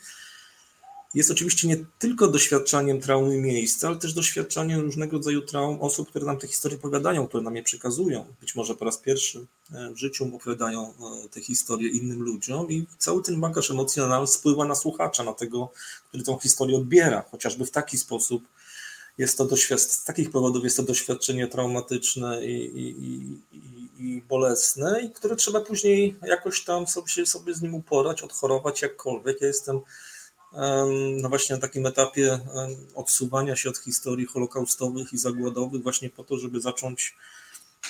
jest oczywiście nie tylko doświadczaniem traumy miejsca, ale też doświadczaniem różnego rodzaju traum osób, które nam te historie opowiadają, które nam je przekazują. Być może po raz pierwszy e, w życiu opowiadają e, te historie innym ludziom i cały ten bagaż emocjonalny spływa na słuchacza, na tego, który tą historię odbiera, chociażby w taki sposób. Jest to z takich powodów jest to doświadczenie traumatyczne i, i, i, i bolesne, i które trzeba później jakoś tam sobie, sobie z nim uporać, odchorować jakkolwiek. Ja jestem no właśnie na takim etapie odsuwania się od historii holokaustowych i zagładowych, właśnie po to, żeby zacząć,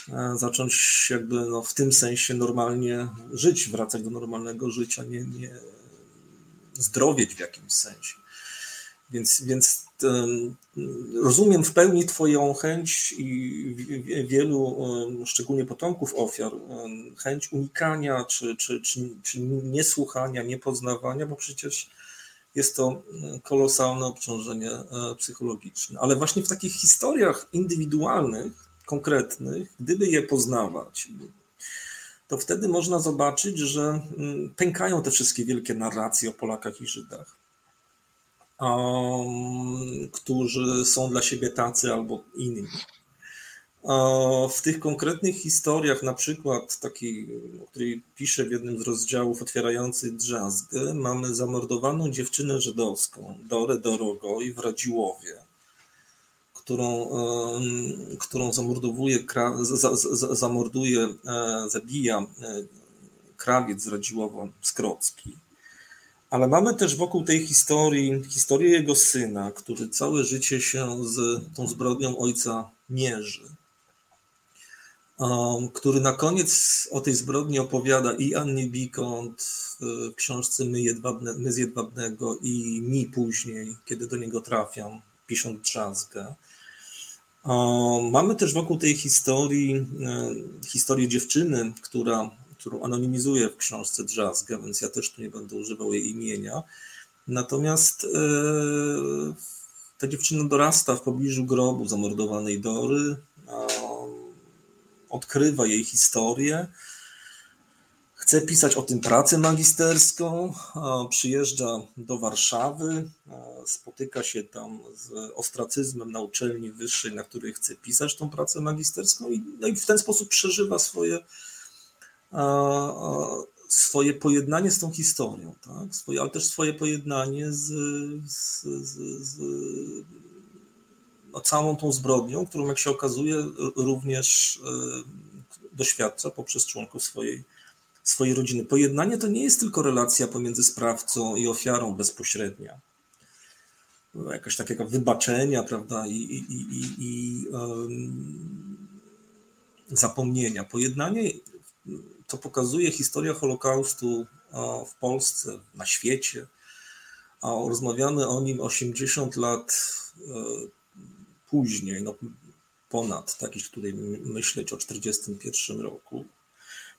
e, zacząć jakby no w tym sensie normalnie żyć, wracać do normalnego życia, nie, nie zdrowieć w jakimś sensie. Więc, więc rozumiem w pełni Twoją chęć i wielu, szczególnie potomków ofiar, chęć unikania czy, czy, czy, czy niesłuchania, niepoznawania, bo przecież jest to mm, kolosalne obciążenie e, psychologiczne. Ale właśnie w takich historiach indywidualnych, konkretnych, gdyby je poznawać, to wtedy można zobaczyć, że mm, pękają te wszystkie wielkie narracje o Polakach i Żydach, um, którzy są dla siebie tacy albo inni. W tych konkretnych historiach, na przykład takiej, o której piszę w jednym z rozdziałów otwierających drzazgę, mamy zamordowaną dziewczynę żydowską, Dorę Dorogoj w Radziłowie, którą, którą zamordowuje, zamorduje, e, zabija e, krawiec z Radziłowa Skrocki. Ale mamy też wokół tej historii historię jego syna, który całe życie się z tą zbrodnią ojca mierzy który na koniec o tej zbrodni opowiada i Annie Bikont w książce My, Jedwabne, My z Jedwabnego i mi później, kiedy do niego trafiam, pisząc drzazgę. Mamy też wokół tej historii e, historię dziewczyny, która, którą anonimizuję w książce Drzazgę, więc ja też tu nie będę używał jej imienia. Natomiast e, ta dziewczyna dorasta w pobliżu grobu zamordowanej Dory odkrywa jej historię. Chce pisać o tym pracę magisterską, przyjeżdża do Warszawy, spotyka się tam z ostracyzmem na uczelni wyższej, na której chce pisać tą pracę magisterską i, no i w ten sposób przeżywa swoje, swoje pojednanie z tą historią, tak? swoje, ale też swoje pojednanie z, z, z, z całą tą zbrodnią, którą, jak się okazuje, również e, doświadcza poprzez członków swojej, swojej rodziny. Pojednanie to nie jest tylko relacja pomiędzy sprawcą i ofiarą bezpośrednia. No, jakaś takiego wybaczenia, prawda, i, i, i, i um, zapomnienia. Pojednanie to pokazuje historia Holokaustu w Polsce, na świecie. A rozmawiamy o nim 80 lat e, później, no ponad, tak tutaj myśleć o 1941 roku.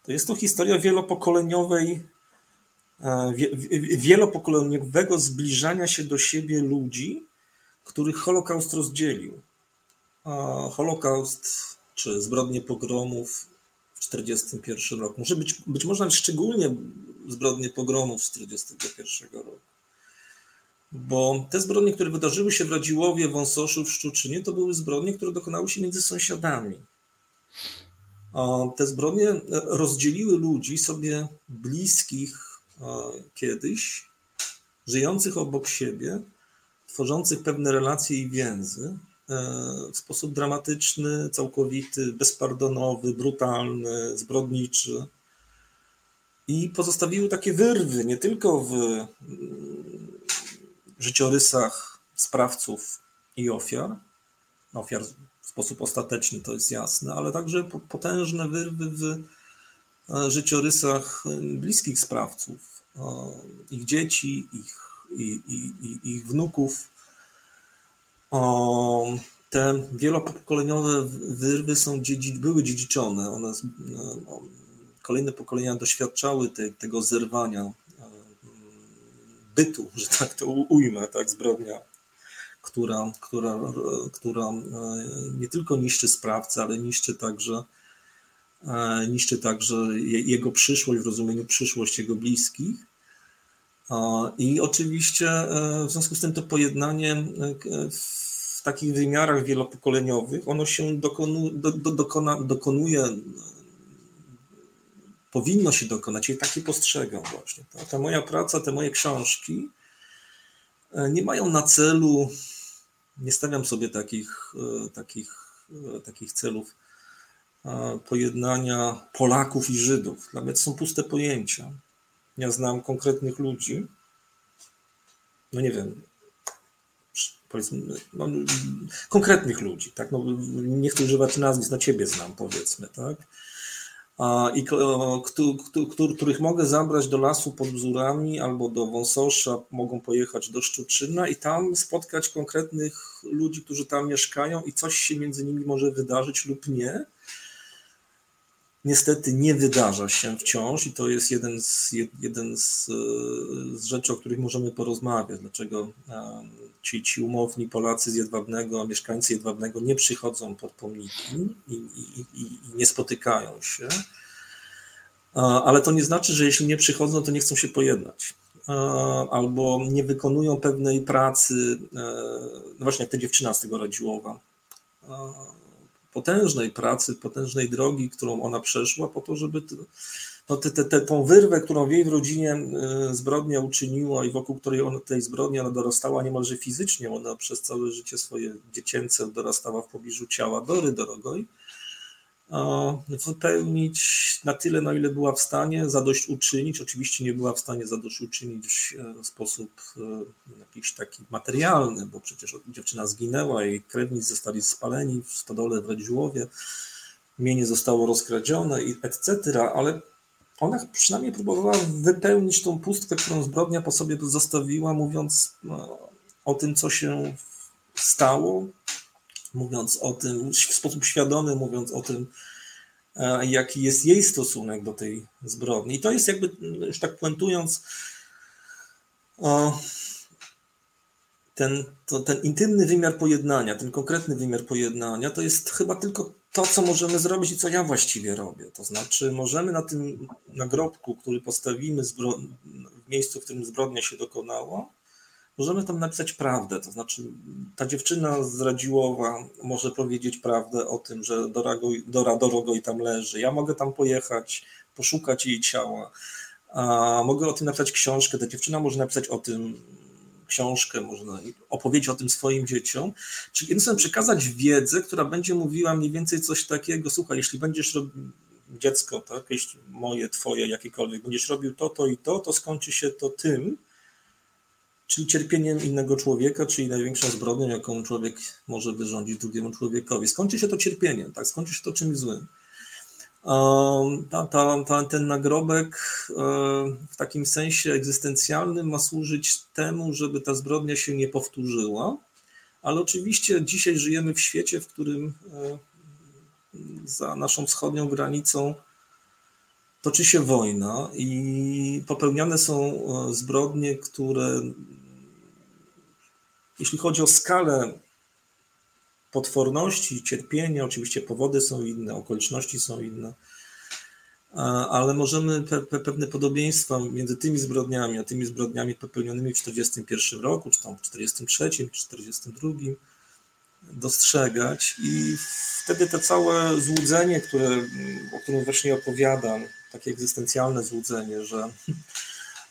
To jest to historia wielopokoleniowej, e, wielopokoleniowego zbliżania się do siebie ludzi, których Holokaust rozdzielił. Holokaust czy zbrodnie pogromów 1941 roku. Może być, być może szczególnie zbrodnie pogromów z 1941 roku. Bo te zbrodnie, które wydarzyły się w Radziłowie, Wąsoszu, w Szczuczynie, to były zbrodnie, które dokonały się między sąsiadami. Te zbrodnie rozdzieliły ludzi sobie bliskich kiedyś, żyjących obok siebie, tworzących pewne relacje i więzy, w sposób dramatyczny, całkowity, bezpardonowy, brutalny, zbrodniczy. I pozostawiły takie wyrwy nie tylko w życiorysach sprawców i ofiar, ofiar w sposób ostateczny, to jest jasne, ale także potężne wyrwy w e, życiorysach bliskich sprawców, e, ich dzieci, ich, ich wnuków, te wielopokoleniowe wyrwy są były dziedziczone. One, kolejne pokolenia doświadczały te, tego zerwania e, bytu, że tak to ujmę, tak, zbrodnia, która, która, która e, nie tylko niszczy sprawcę, ale niszczy także e, niszczy także jego przyszłość w rozumieniu przyszłość jego bliskich. I oczywiście w związku z tym to pojednanie w takich wymiarach wielopokoleniowych, ono się dokonu, do, do, dokona, dokonuje, powinno się dokonać i takie postrzegam właśnie. Ta, ta moja praca, te moje książki e, nie mają na celu, nie stawiam sobie takich, e, takich, e, takich celów pojednania Polaków i Żydów. Dla mnie to są puste pojęcia. Ja znam konkretnych ludzi, no nie wiem, powiedzmy, no, konkretnych ludzi, tak? No, nie chcę używać nazwisk, na ciebie znam, powiedzmy, tak? I których mogę zabrać do lasu pod bzurami albo do Wąsosza, mogą pojechać do Szczuczyna i tam spotkać konkretnych ludzi, którzy tam mieszkają i coś się między nimi może wydarzyć lub nie niestety nie wydarza się wciąż i to jest jeden z, jeden z, z rzeczy, o których możemy porozmawiać. Dlaczego ci, ci umowni Polacy z Jedwabnego, mieszkańcy Jedwabnego nie przychodzą pod pomniki i, i, i, nie spotykają się. Ale to nie znaczy, że jeśli nie przychodzą, to nie chcą się pojednać albo nie wykonują pewnej pracy, e, no właśnie jak ta dziewczyna z tego Radziłowa, potężnej pracy, potężnej drogi, którą ona przeszła, po to, żeby no, te, te, te, tą wyrwę, którą w jej rodzinie e, zbrodnia uczyniła i wokół której ona, tej zbrodni ona dorastała niemalże fizycznie, ona przez całe życie swoje dziecięce dorastała w pobliżu ciała Dory Dorogoj, wypełnić na tyle, na ile była w stanie zadośćuczynić. Oczywiście nie była w stanie zadośćuczynić e, w sposób e, jakiś taki materialny, bo przecież dziewczyna zginęła, jej krewni zostali spaleni w stodole w Radziłowie, mienie zostało rozkradzione etc., ale ona przynajmniej próbowała wypełnić tą pustkę, którą zbrodnia po sobie zostawiła, mówiąc no, o tym, co się stało, mówiąc o tym, w sposób świadomy mówiąc o tym, e, jaki jest jej stosunek do tej zbrodni. I to jest jakby, już tak puentując, ten, to, ten intymny wymiar pojednania, ten konkretny wymiar pojednania, to jest chyba tylko to, co możemy zrobić i co ja właściwie robię. To znaczy, możemy na tym nagrobku, który postawimy w miejscu, w którym zbrodnia się dokonała, możemy tam napisać prawdę. To znaczy, ta dziewczyna z Radziłowa może powiedzieć prawdę o tym, że Dora, Dora Dorogoj tam leży. Ja mogę tam pojechać, poszukać jej ciała. A mogę o tym napisać książkę, ta dziewczyna może napisać o tym książkę, można opowiedzieć o tym swoim dzieciom. Czyli jednym słowem przekazać wiedzę, która będzie mówiła mniej więcej coś takiego, słuchaj, jeśli będziesz robił dziecko, tak, jeśli moje, twoje, jakiekolwiek, będziesz robił to, to i to, to skończy się to tym, czyli cierpieniem innego człowieka, czyli największą zbrodnią, jaką człowiek może wyrządzić drugiemu człowiekowi. Skończy się to cierpieniem, tak, skończy się to czymś złym. Ta, ta, ten nagrobek w takim sensie egzystencjalnym ma służyć temu, żeby ta zbrodnia się nie powtórzyła, ale oczywiście dzisiaj żyjemy w świecie, w którym za naszą wschodnią granicą toczy się wojna i popełniane są zbrodnie, które jeśli chodzi o skalę potworności, cierpienia, oczywiście powody są inne, okoliczności są inne, ale możemy pe, pe, pewne podobieństwa między tymi zbrodniami, a tymi zbrodniami popełnionymi w 1941 roku, czy tam w 1943, 1942 dostrzegać. I wtedy to całe złudzenie, które, o którym właśnie opowiadam, takie egzystencjalne złudzenie, że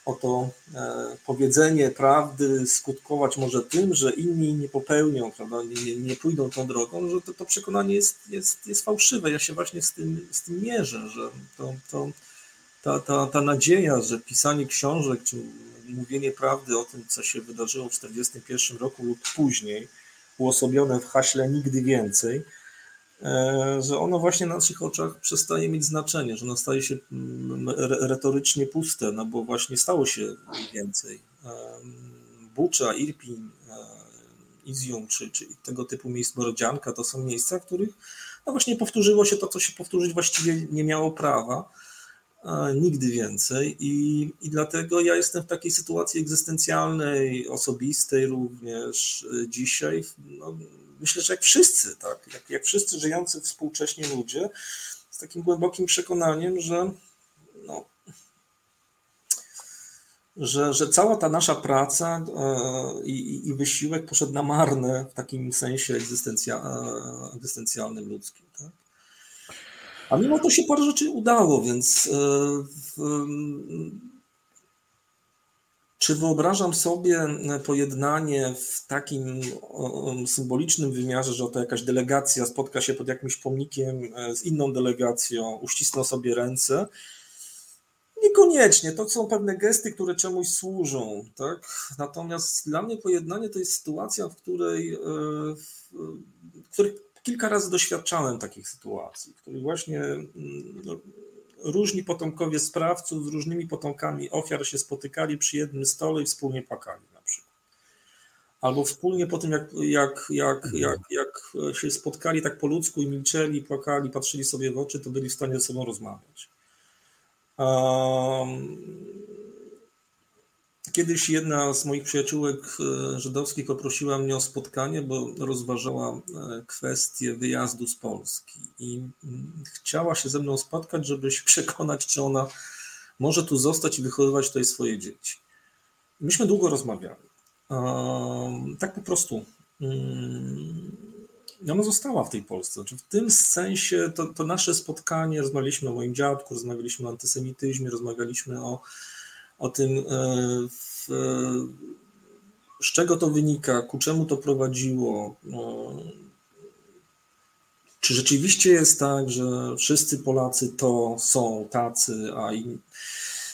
oto e, powiedzenie prawdy skutkować może tym, że inni nie popełnią, prawda, nie, nie pójdą tą drogą, że to, to przekonanie jest, jest, jest fałszywe. Ja się właśnie z tym, z tym mierzę, że to, to, ta, ta, ta nadzieja, że pisanie książek czy mówienie prawdy o tym, co się wydarzyło w 1941 roku lub później, uosobione w haśle nigdy więcej, że ono właśnie na naszych oczach przestaje mieć znaczenie, że ono staje się mm, retorycznie puste, no bo właśnie stało się więcej. Bucza, Irpin, e, Izium czy, czy tego typu miejsc, Borodzianka to są miejsca, w których no właśnie powtórzyło się to, co się powtórzyć właściwie nie miało prawa nigdy więcej i, i dlatego ja jestem w takiej sytuacji egzystencjalnej, osobistej również e, dzisiaj. No, myślę, że jak wszyscy, tak, jak, jak wszyscy żyjący współcześnie ludzie, z takim głębokim przekonaniem, że no, że, że cała ta nasza praca e, i, i wysiłek poszedł na marne w takim sensie egzystencja, e, egzystencjalnym ludzkim. Tak? A mimo to się parę rzeczy udało, więc e, czy wyobrażam sobie pojednanie w takim symbolicznym wymiarze, że oto jakaś delegacja spotka się pod jakimś pomnikiem e, z inną delegacją, uścisną sobie ręce? Niekoniecznie. To są pewne gesty, które czemuś służą. Tak? Natomiast dla mnie pojednanie to jest sytuacja, w której, e, w której kilka razy doświadczałem takich sytuacji, w których właśnie no, różni potomkowie sprawców z różnymi potomkami ofiar się spotykali przy jednym stole i wspólnie płakali na przykład. Albo wspólnie po tym, jak, jak, jak, jak, jak się spotkali tak po ludzku i milczeli, płakali, patrzyli sobie w oczy, to byli w stanie ze sobą rozmawiać. Um, Kiedyś jedna z moich przyjaciółek e, żydowskich poprosiła mnie o spotkanie, bo rozważała e, kwestię wyjazdu z Polski i mm, chciała się ze mną spotkać, żeby się (laughs) przekonać, czy ona może tu zostać i wychowywać tutaj swoje dzieci. Myśmy długo rozmawiali. Tak po prostu. Mm, ona została w tej Polsce. Znaczy w tym sensie to, to nasze spotkanie, rozmawialiśmy o moim dziadku, rozmawialiśmy o antysemityzmie, rozmawialiśmy o o tym, e, w, z czego to wynika, ku czemu to prowadziło. No, czy rzeczywiście jest tak, że wszyscy Polacy to są tacy, a i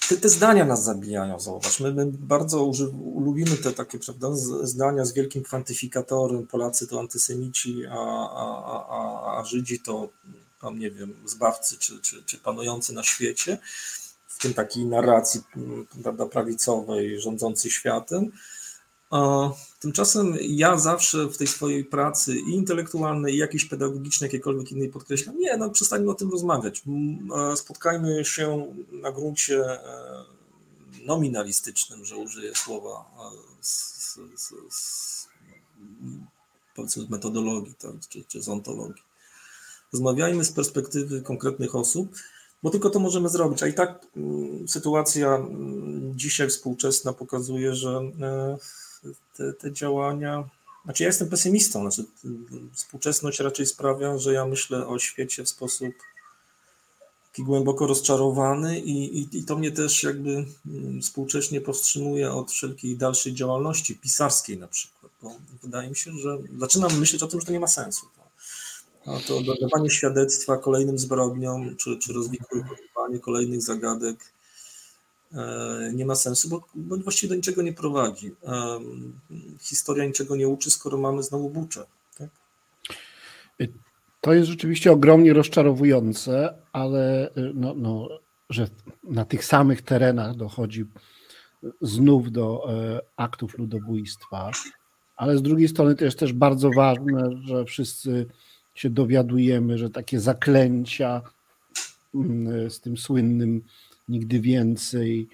te, te zdania nas zabijają, zauważ. My, my bardzo uży, lubimy te takie prawda, zdania z wielkim kwantyfikatorem. Polacy to antysemici, a, a, a, a Żydzi to tam nie wiem, zbawcy czy, czy, czy panujący na świecie w tym takiej narracji prawda, prawicowej rządzącej światem. Tymczasem ja zawsze w tej swojej pracy i intelektualnej, i jakiejś pedagogicznej, jakiejkolwiek innej podkreślam, nie, no przestańmy o tym rozmawiać. Spotkajmy się na gruncie e, nominalistycznym, że użyję słowa z, z, z, powiedzmy z metodologii tak, czy, czy z ontologii. Rozmawiajmy z perspektywy konkretnych osób, bo tylko to możemy zrobić. A i tak mm, sytuacja mm, dzisiaj współczesna pokazuje, że e, te, te działania. Znaczy, ja jestem pesymistą. Znaczy, współczesność raczej sprawia, że ja myślę o świecie w sposób taki głęboko rozczarowany i, i, i to mnie też jakby mm, współcześnie powstrzymuje od wszelkiej dalszej działalności pisarskiej na przykład, bo wydaje mi się, że zaczynam myśleć o tym, że to nie ma sensu. To dawanie świadectwa kolejnym zbrodniom, czy, czy rozwikływanie kolejnych zagadek e, nie ma sensu, bo, bo właściwie do niczego nie prowadzi. Historia niczego nie uczy, skoro mamy znowu bucze. Tak? To jest rzeczywiście ogromnie rozczarowujące, ale y, no, no, że na tych samych terenach dochodzi znów do e, aktów ludobójstwa, ale z drugiej strony to jest też bardzo ważne, że wszyscy się dowiadujemy, że takie zaklęcia mm, z tym słynnym nigdy więcej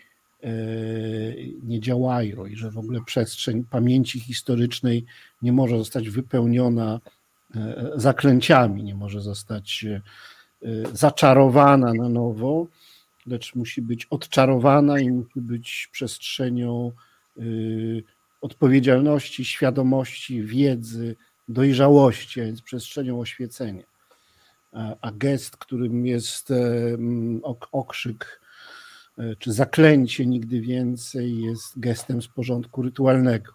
e, nie działają i że w ogóle przestrzeń pamięci historycznej nie może zostać wypełniona E, zaklęciami, nie może zostać e, zaczarowana na nowo, lecz musi być odczarowana i musi być przestrzenią odpowiedzialności, świadomości, wiedzy, dojrzałości, a więc przestrzenią oświecenia. A gest, którym jest okrzyk czy zaklęcie nigdy więcej, jest gestem z porządku rytualnego.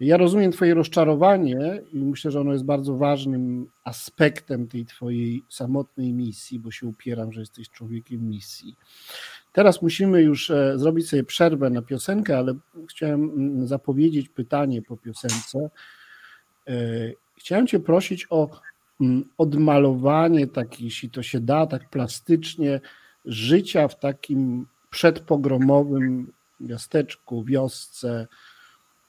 Ja rozumiem Twoje rozczarowanie i myślę, że ono jest bardzo ważnym aspektem tej Twojej samotnej misji, bo się upieram, że jesteś człowiekiem misji. Teraz musimy już e, zrobić sobie przerwę na piosenkę, ale chciałem zapowiedzieć pytanie po piosence. E, chciałem Cię prosić o mm, odmalowanie, tak, jeśli to się da, tak plastycznie, życia w takim przedpogromowym miasteczku, wiosce,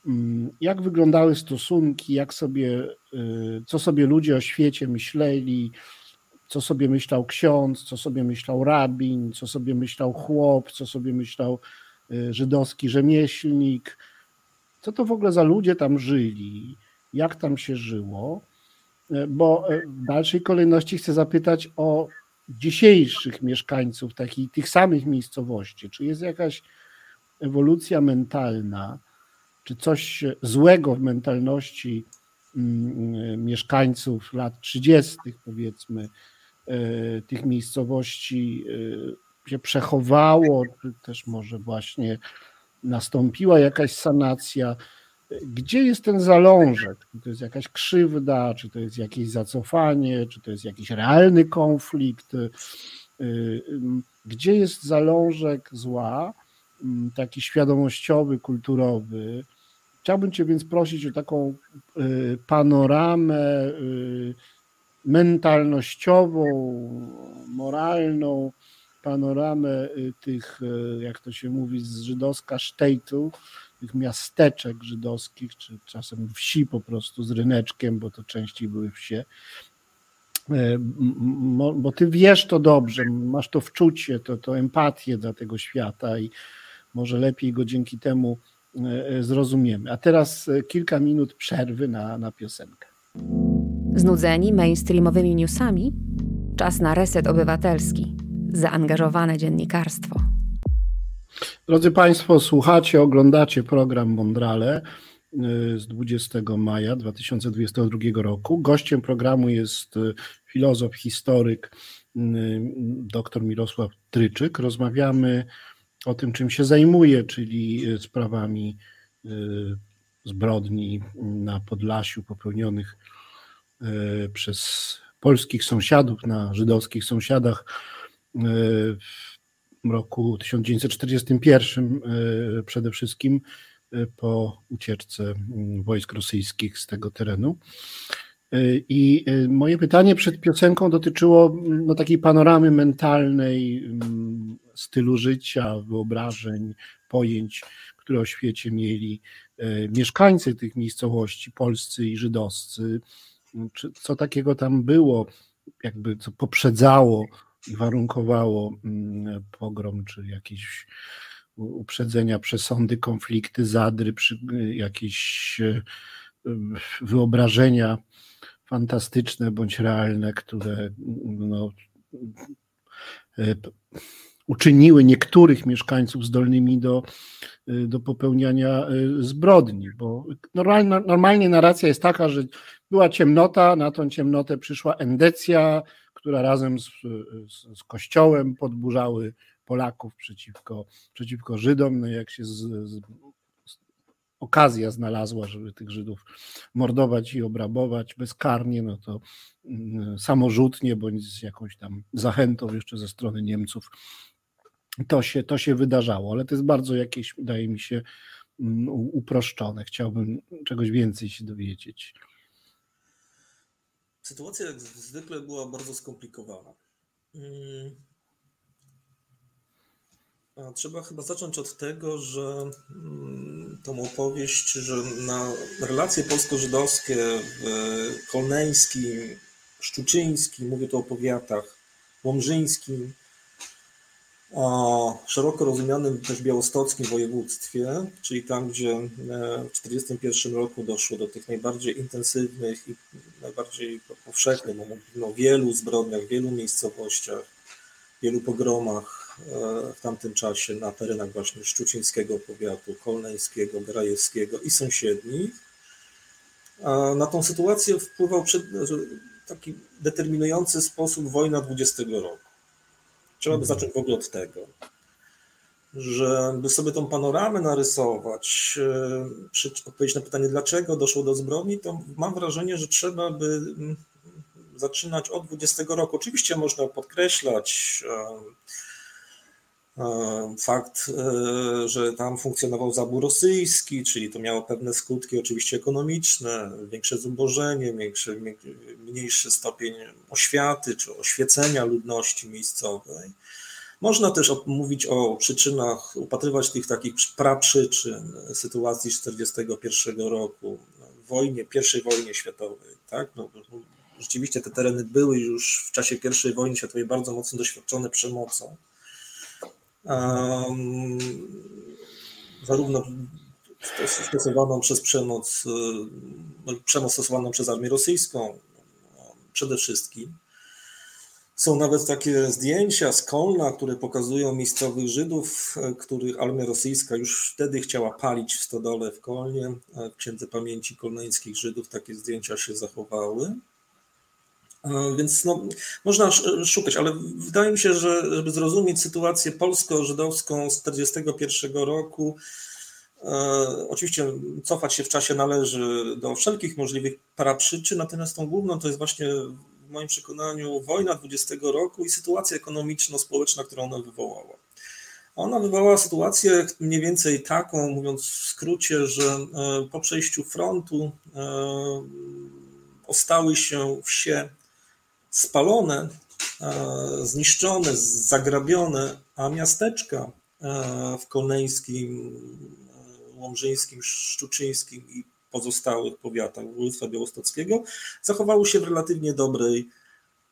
Mm, jak wyglądały stosunki, jak sobie, y, co sobie ludzie o świecie myśleli, co sobie myślał ksiądz, co sobie myślał rabin, co sobie myślał chłop, co sobie myślał y, żydowski rzemieślnik, co to w ogóle za ludzie tam żyli, jak tam się żyło, y, bo w dalszej kolejności chcę zapytać o dzisiejszych mieszkańców takich, tych samych miejscowości. Czy jest jakaś ewolucja mentalna, czy coś złego w mentalności mm, mieszkańców lat 30., powiedzmy, e, tych miejscowości e, się przechowało, czy też może właśnie nastąpiła jakaś sanacja. Gdzie jest ten zalążek? Czy to jest jakaś krzywda, czy to jest jakieś zacofanie, czy to jest jakiś realny konflikt? E, gdzie jest zalążek zła, taki świadomościowy, kulturowy, Chciałbym Cię więc prosić o taką y, panoramę y, mentalnościową, moralną, panoramę y, tych, jak to się mówi z żydowska, sztejtów, tych miasteczek żydowskich, czy czasem wsi po prostu z ryneczkiem, bo to częściej były wsie. Bo ty wiesz to dobrze, masz to wczucie, to, to empatię dla tego świata i może lepiej go dzięki temu E, zrozumiemy. A teraz e, kilka minut przerwy na, na piosenkę. Znudzeni mainstreamowymi newsami? Czas na reset obywatelski. Zaangażowane dziennikarstwo. Drodzy Państwo, słuchacie, oglądacie program Mondrale e, z 20 maja 2022 roku. Gościem programu jest filozof, historyk dr Mirosław Tryczyk. Rozmawiamy o tym, czym się zajmuje, czyli sprawami zbrodni na Podlasiu popełnionych przez polskich sąsiadów na żydowskich sąsiadach roku 1941 przede wszystkim po ucieczce wojsk rosyjskich z tego terenu. I moje pytanie przed piosenką dotyczyło no, takiej panoramy mentalnej stylu życia, wyobrażeń, pojęć, które o świecie mieli e, mieszkańcy tych miejscowości, polscy i żydowscy. Co takiego tam było, jakby co poprzedzało warunkowało mm, pogrom, czy jakieś uprzedzenia, przesądy, konflikty, zadry, jakieś e, wyobrażenia fantastyczne bądź realne, które no, e, uczyniły niektórych mieszkańców zdolnymi do, y, do popełniania zbrodni, bo normalnie, normalnie narracja jest taka, że była ciemnota, na tą ciemnotę przyszła endecja, która razem z, z, z Kościołem podburzały Polaków przeciwko, przeciwko Żydom. No jak się z, z, okazja znalazła, żeby tych Żydów mordować i obrabować bezkarnie, no to mm, samorzutnie bądź z jakąś tam zachętą jeszcze ze strony Niemców to się, to się wydarzało, ale to jest bardzo jakieś, wydaje mi się, mm, uproszczone. Chciałbym czegoś więcej się dowiedzieć. Sytuacja jak zwykle była bardzo skomplikowana. Mm. Trzeba chyba zacząć od tego, że mm, tą opowieść, że na relacje polsko-żydowskie w Kolneńskim, Szczuczyńskim, mówię tu o powiatach, Łomżyńskim, o szeroko rozumianym też białostockim województwie, czyli tam, gdzie e, w 1941 roku doszło do tych najbardziej intensywnych i najbardziej powszechnych, no, no, wielu zbrodniach, wielu miejscowościach, wielu pogromach e, w tamtym czasie na terenach właśnie Szczucińskiego powiatu, Kolneńskiego, Grajewskiego i sąsiednich. Na tą sytuację wpływał taki determinujący sposób wojna 20 roku. Trzeba by mhm. zacząć w ogóle od tego, żeby sobie tą panoramę narysować, e, odpowiedzieć na pytanie, dlaczego doszło do zbrodni, to mam wrażenie, że trzeba by mm, zaczynać od 20 roku. Oczywiście można podkreślać e, fakt, że tam funkcjonował zabór rosyjski, czyli to miało pewne skutki oczywiście ekonomiczne, większe zubożenie, większy, mniejszy stopień oświaty czy oświecenia ludności miejscowej. Można też mówić o przyczynach, upatrywać tych takich praprzyczyn sytuacji 1941 roku, w wojnie, pierwszej wojnie światowej. Tak? No, rzeczywiście te tereny były już w czasie pierwszej wojny światowej bardzo mocno doświadczone przemocą. Zarówno stosowaną przez przemoc, no, przemoc stosowaną przez armię rosyjską przede wszystkim. Są nawet takie zdjęcia z Kolna, które pokazują miejscowych Żydów, których armia rosyjska już wtedy chciała palić w stodole w Kolnie. W Księdze Pamięci Kolneńskich Żydów takie zdjęcia się zachowały. Więc no, można szukać, ale wydaje mi się, że żeby zrozumieć sytuację polsko-żydowską z 1941 roku, e, oczywiście cofać się w czasie należy do wszelkich możliwych paraprzyczyn, natomiast tą główną to jest właśnie w moim przekonaniu wojna 20 roku i sytuacja ekonomiczno-społeczna, którą ona wywołała. Ona wywołała sytuację mniej więcej taką, mówiąc w skrócie, że e, po przejściu frontu e, ostały się wsie spalone, e, zniszczone, zagrabione, a miasteczka w Kolneńskim, Łomżyńskim, Szczuczyńskim i pozostałych powiatach województwa białostockiego zachowały się w relatywnie dobrej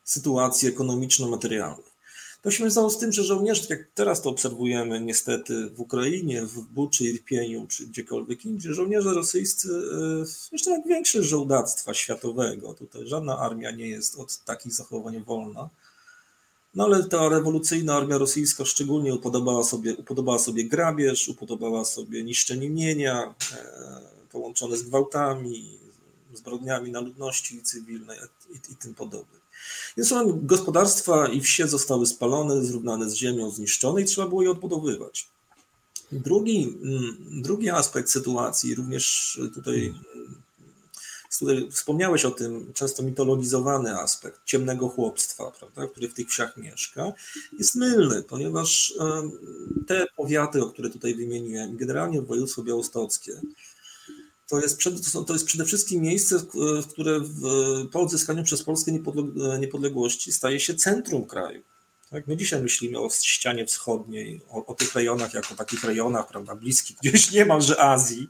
sytuacji ekonomiczno-materialnej. To się wiązało z tym, że żołnierze, tak jak teraz to obserwujemy niestety w Ukrainie, w Buczy, Irpieniu czy gdziekolwiek indziej, żołnierze rosyjscy, zresztą jak większość żołdactwa światowego, tutaj żadna armia nie jest od takich zachowań wolna, no ale ta rewolucyjna armia rosyjska szczególnie upodobała sobie, upodobała sobie grabież, upodobała sobie niszczenie mienia, e, połączone z gwałtami, zbrodniami na ludności cywilnej i, i tym podobnym. Więc gospodarstwa i wsie zostały spalone, zrównane z ziemią, zniszczone i trzeba było je odbudowywać. Drugi, mm, drugi aspekt sytuacji, również tutaj, tutaj wspomniałeś o tym często mitologizowany aspekt ciemnego chłopstwa, prawda, który w tych wsiach mieszka, jest mylny, ponieważ te powiaty, o które tutaj wymieniłem, generalnie województwo białostockie, to jest, przed, to jest przede wszystkim miejsce, które w, po odzyskaniu przez Polskę niepodległości staje się centrum kraju. Tak? My dzisiaj myślimy o ścianie wschodniej, o, o, tych rejonach jako takich rejonach, prawda, bliskich (laughs) gdzieś niemalże Azji,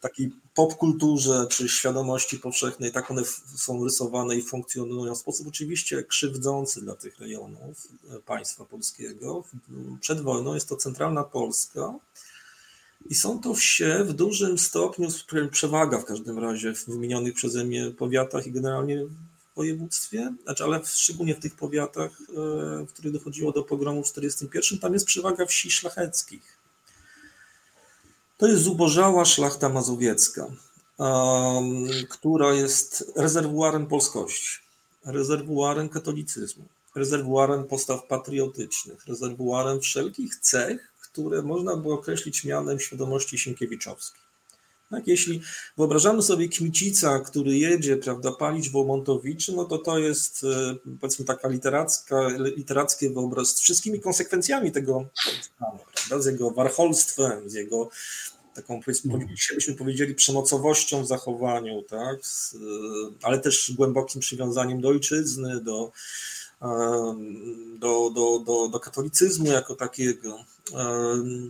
takiej popkulturze czy świadomości powszechnej, tak one są rysowane i funkcjonują w sposób oczywiście krzywdzący dla tych rejonów e, państwa polskiego. Przed wojną jest to centralna Polska, i są to wsie w dużym stopniu, przewaga w każdym razie w wymienionych przeze mnie powiatach i generalnie w województwie, znaczy, ale szczególnie w tych powiatach, e, w których dochodziło do pogromu w 1941, tam jest przewaga wsi szlacheckich. To jest zubożała szlachta mazowiecka, która jest rezerwuarem polskości. rezerwuarem katolicyzmu, rezerwuarem postaw patriotycznych, rezerwuarem wszelkich cech, które można było określić mianem świadomości Sienkiewiczowskiej. Tak, jeśli wyobrażamy sobie Kmicica, który jedzie, prawda, palić Wołmontowiczy, no to to jest e, powiedzmy taka literacka, literackie wyobraź z wszystkimi konsekwencjami tego stanu, prawda, z jego warcholstwem, z jego taką powiedzmy, mhm. byśmy powiedzieli przemocowością w zachowaniu, tak, z, e, ale też głębokim przywiązaniem do ojczyzny, do, do, do, do, do katolicyzmu jako takiego.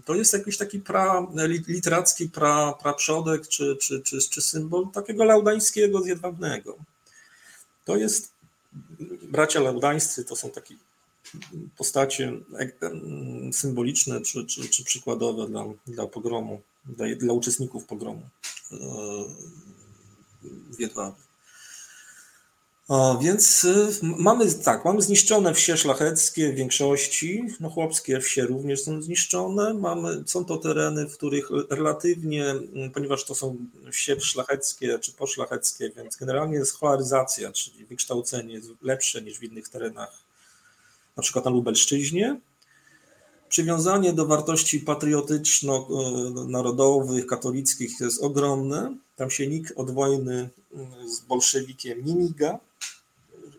To jest jakiś taki pra, literacki pra, praprzodek czy, czy, czy, czy symbol takiego laudańskiego zjedwabnego. To jest, bracia laudańscy to są takie postacie symboliczne czy, czy, czy przykładowe dla, dla pogromu, dla, dla uczestników pogromu w Jedwabiu. Więc y, mamy tak, mamy zniszczone wsie szlacheckie w większości, no chłopskie wsie również są zniszczone. Mamy, są to tereny, w których relatywnie, mm, ponieważ to są wsie szlacheckie czy poszlacheckie, więc generalnie jest cholaryzacja, czyli wykształcenie jest lepsze niż w innych terenach, na przykład na Lubelszczyźnie. Przywiązanie do wartości patriotyczno-narodowych, katolickich jest ogromne. Tam się nikt od wojny mm, z bolszewikiem nie miga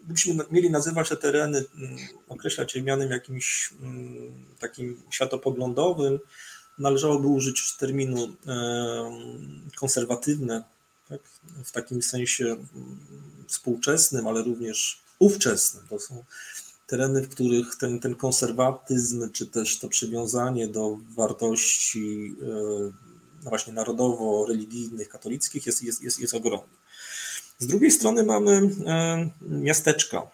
gdybyśmy mieli nazywać te tereny, mm, określać je mianem jakimś mm, takim światopoglądowym, należałoby użyć terminu konserwatywne, tak? w takim sensie mm, współczesnym, ale również ówczesnym. To są tereny, w których ten, ten konserwatyzm, czy też to przywiązanie do wartości no właśnie narodowo-religijnych, katolickich jest, jest, jest, jest ogromne. Z drugiej strony mamy e, miasteczka.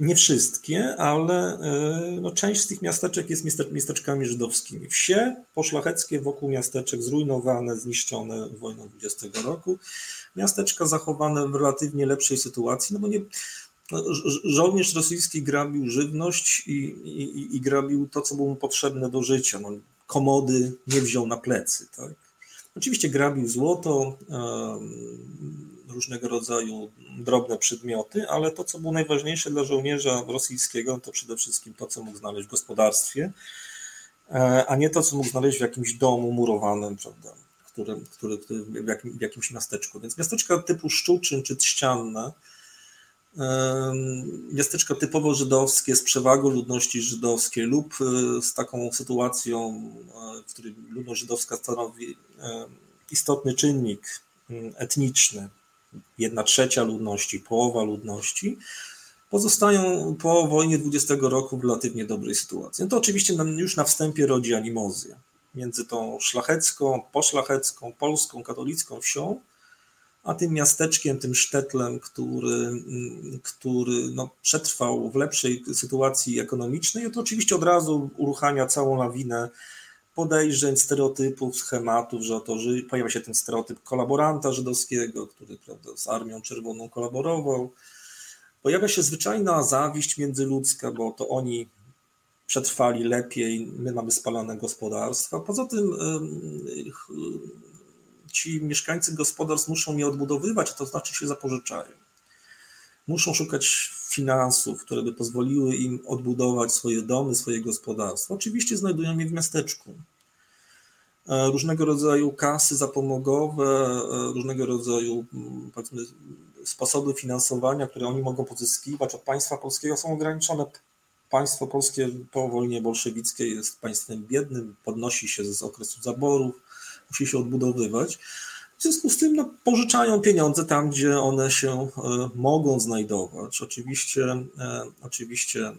Nie wszystkie, ale e, no, część z tych miasteczek jest miasteczkami żydowskimi. Wsie poszlacheckie wokół miasteczek zrujnowane, zniszczone wojną 20 roku. Miasteczka zachowane w relatywnie lepszej sytuacji, no bo nie, no, żołnierz rosyjski grabił żywność i, i, i, grabił to, co było mu potrzebne do życia. No, komody nie wziął na plecy. Tak? Oczywiście grabił złoto, różnego rodzaju drobne przedmioty, ale to, co było najważniejsze dla żołnierza rosyjskiego, to przede wszystkim to, co mógł znaleźć w gospodarstwie, e, a nie to, co mógł znaleźć w jakimś domu murowanym, prawda, który, który, który w, jakim, w jakimś miasteczku. Więc miasteczka typu Szczuczyn czy Trzcianne, miasteczka typowo żydowskie z przewagą ludności żydowskiej lub e, z taką sytuacją, e, w której ludność żydowska stanowi istotny czynnik etniczny, jedna trzecia ludności, połowa ludności, pozostają po wojnie 20 roku w relatywnie dobrej sytuacji. No to oczywiście już na wstępie rodzi animozję między tą szlachecką, poszlachecką, polską, katolicką wsią, a tym miasteczkiem, tym sztetlem, który, który no, przetrwał w lepszej sytuacji ekonomicznej, to oczywiście od razu uruchamia całą lawinę podejrzeń, stereotypów, schematów, że oto pojawia się ten stereotyp kolaboranta żydowskiego, który prawda, z Armią Czerwoną kolaborował. Pojawia się zwyczajna zawiść międzyludzka, bo to oni przetrwali lepiej, my mamy spalane gospodarstwa. Poza tym ci mieszkańcy gospodarstw muszą je odbudowywać, to znaczy się zapożyczają. Muszą szukać finansów, które by pozwoliły im odbudować swoje domy, swoje gospodarstwo. Oczywiście znajdują je w miasteczku. E, różnego rodzaju kasy zapomogowe, e, różnego rodzaju mm, powiedzmy, sposoby finansowania, które oni mogą pozyskiwać od państwa polskiego są ograniczone. Państwo polskie po wojnie bolszewickiej jest państwem biednym, podnosi się z okresu zaborów, musi się odbudowywać. W związku z tym no, pożyczają pieniądze tam, gdzie one się e, mogą znajdować. Oczywiście, e, oczywiście e,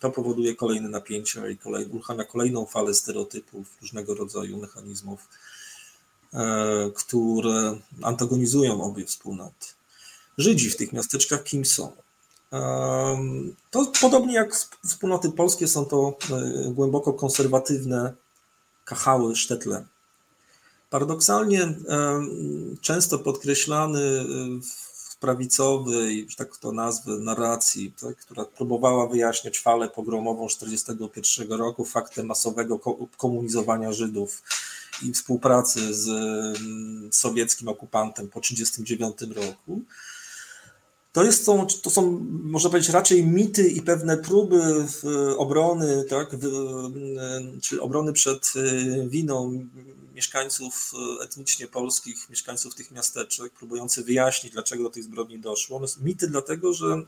to powoduje kolejne napięcia i kolej, uruchamia kolejną falę stereotypów, różnego rodzaju mechanizmów, które antagonizują obie wspólnoty. Żydzi w tych miasteczkach kim są? To podobnie jak wspólnoty polskie są to głęboko konserwatywne kachały, sztetle Paradoksalnie często podkreślany e, w prawicowej, że tak to nazwę, narracji, tak, która próbowała wyjaśniać falę pogromową 1941 roku faktem masowego komunizowania Żydów i współpracy z sowieckim okupantem po 1939 roku, To, jest, to, to są, można powiedzieć, raczej mity i pewne próby obrony, tak, czy obrony przed winą mieszkańców etnicznie polskich, mieszkańców tych miasteczek, próbujący wyjaśnić, dlaczego do tej zbrodni doszło. Mity dlatego, że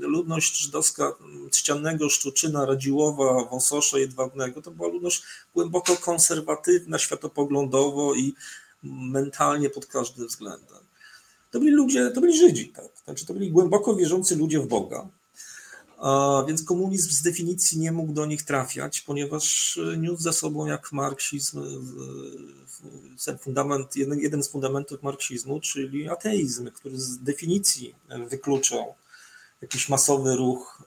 ludność żydowska Trzciannego, Szczuczyna, Radziłowa, Wąsosza Jedwabnego to była ludność głęboko konserwatywna światopoglądowo i mentalnie pod każdym względem to byli ludzie, to byli Żydzi, tak? Znaczy to byli głęboko wierzący ludzie w Boga. A więc komunizm z definicji nie mógł do nich trafiać, ponieważ niósł za sobą jak marksizm ten fundament, jeden, jeden z fundamentów marksizmu, czyli ateizm, który z definicji wykluczał jakiś masowy ruch,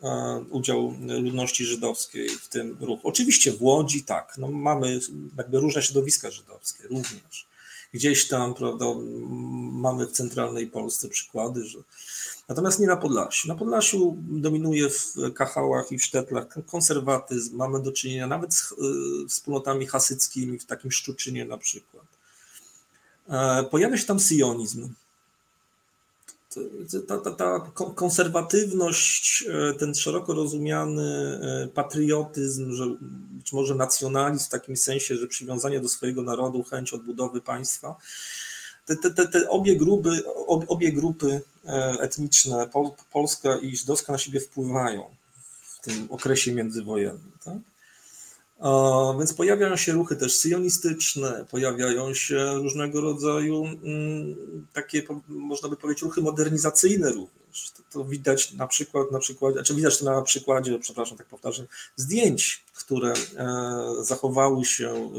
udział ludności żydowskiej w tym ruchu. Oczywiście w Łodzi tak, no mamy jakby różne środowiska żydowskie również Gdzieś tam, prawda, mamy w centralnej Polsce przykłady, że. Natomiast nie na Podlasiu. Na Podlasiu dominuje w Kachałach i w Sztetlach konserwatyzm. Mamy do czynienia nawet z y, wspólnotami hasyckimi, w takim Szczuczynie na przykład. E, pojawia się tam syjonizm ta, ta, ta konserwatywność, e, ten szeroko rozumiany e, patriotyzm, że być może nacjonalizm w takim sensie, że przywiązanie do swojego narodu, chęć odbudowy państwa, te, te, te obie, grupy, obie grupy e, etniczne, polska i żydowska, na siebie wpływają w tym okresie międzywojennym. Tak? Więc pojawiają się ruchy też syjonistyczne, pojawiają się różnego rodzaju mm, takie, można by powiedzieć, ruchy modernizacyjne również. To, to widać na przykład, na przykładzie, czy znaczy widać to na przykładzie, przepraszam, tak powtarzam, zdjęć, które e, zachowały się e,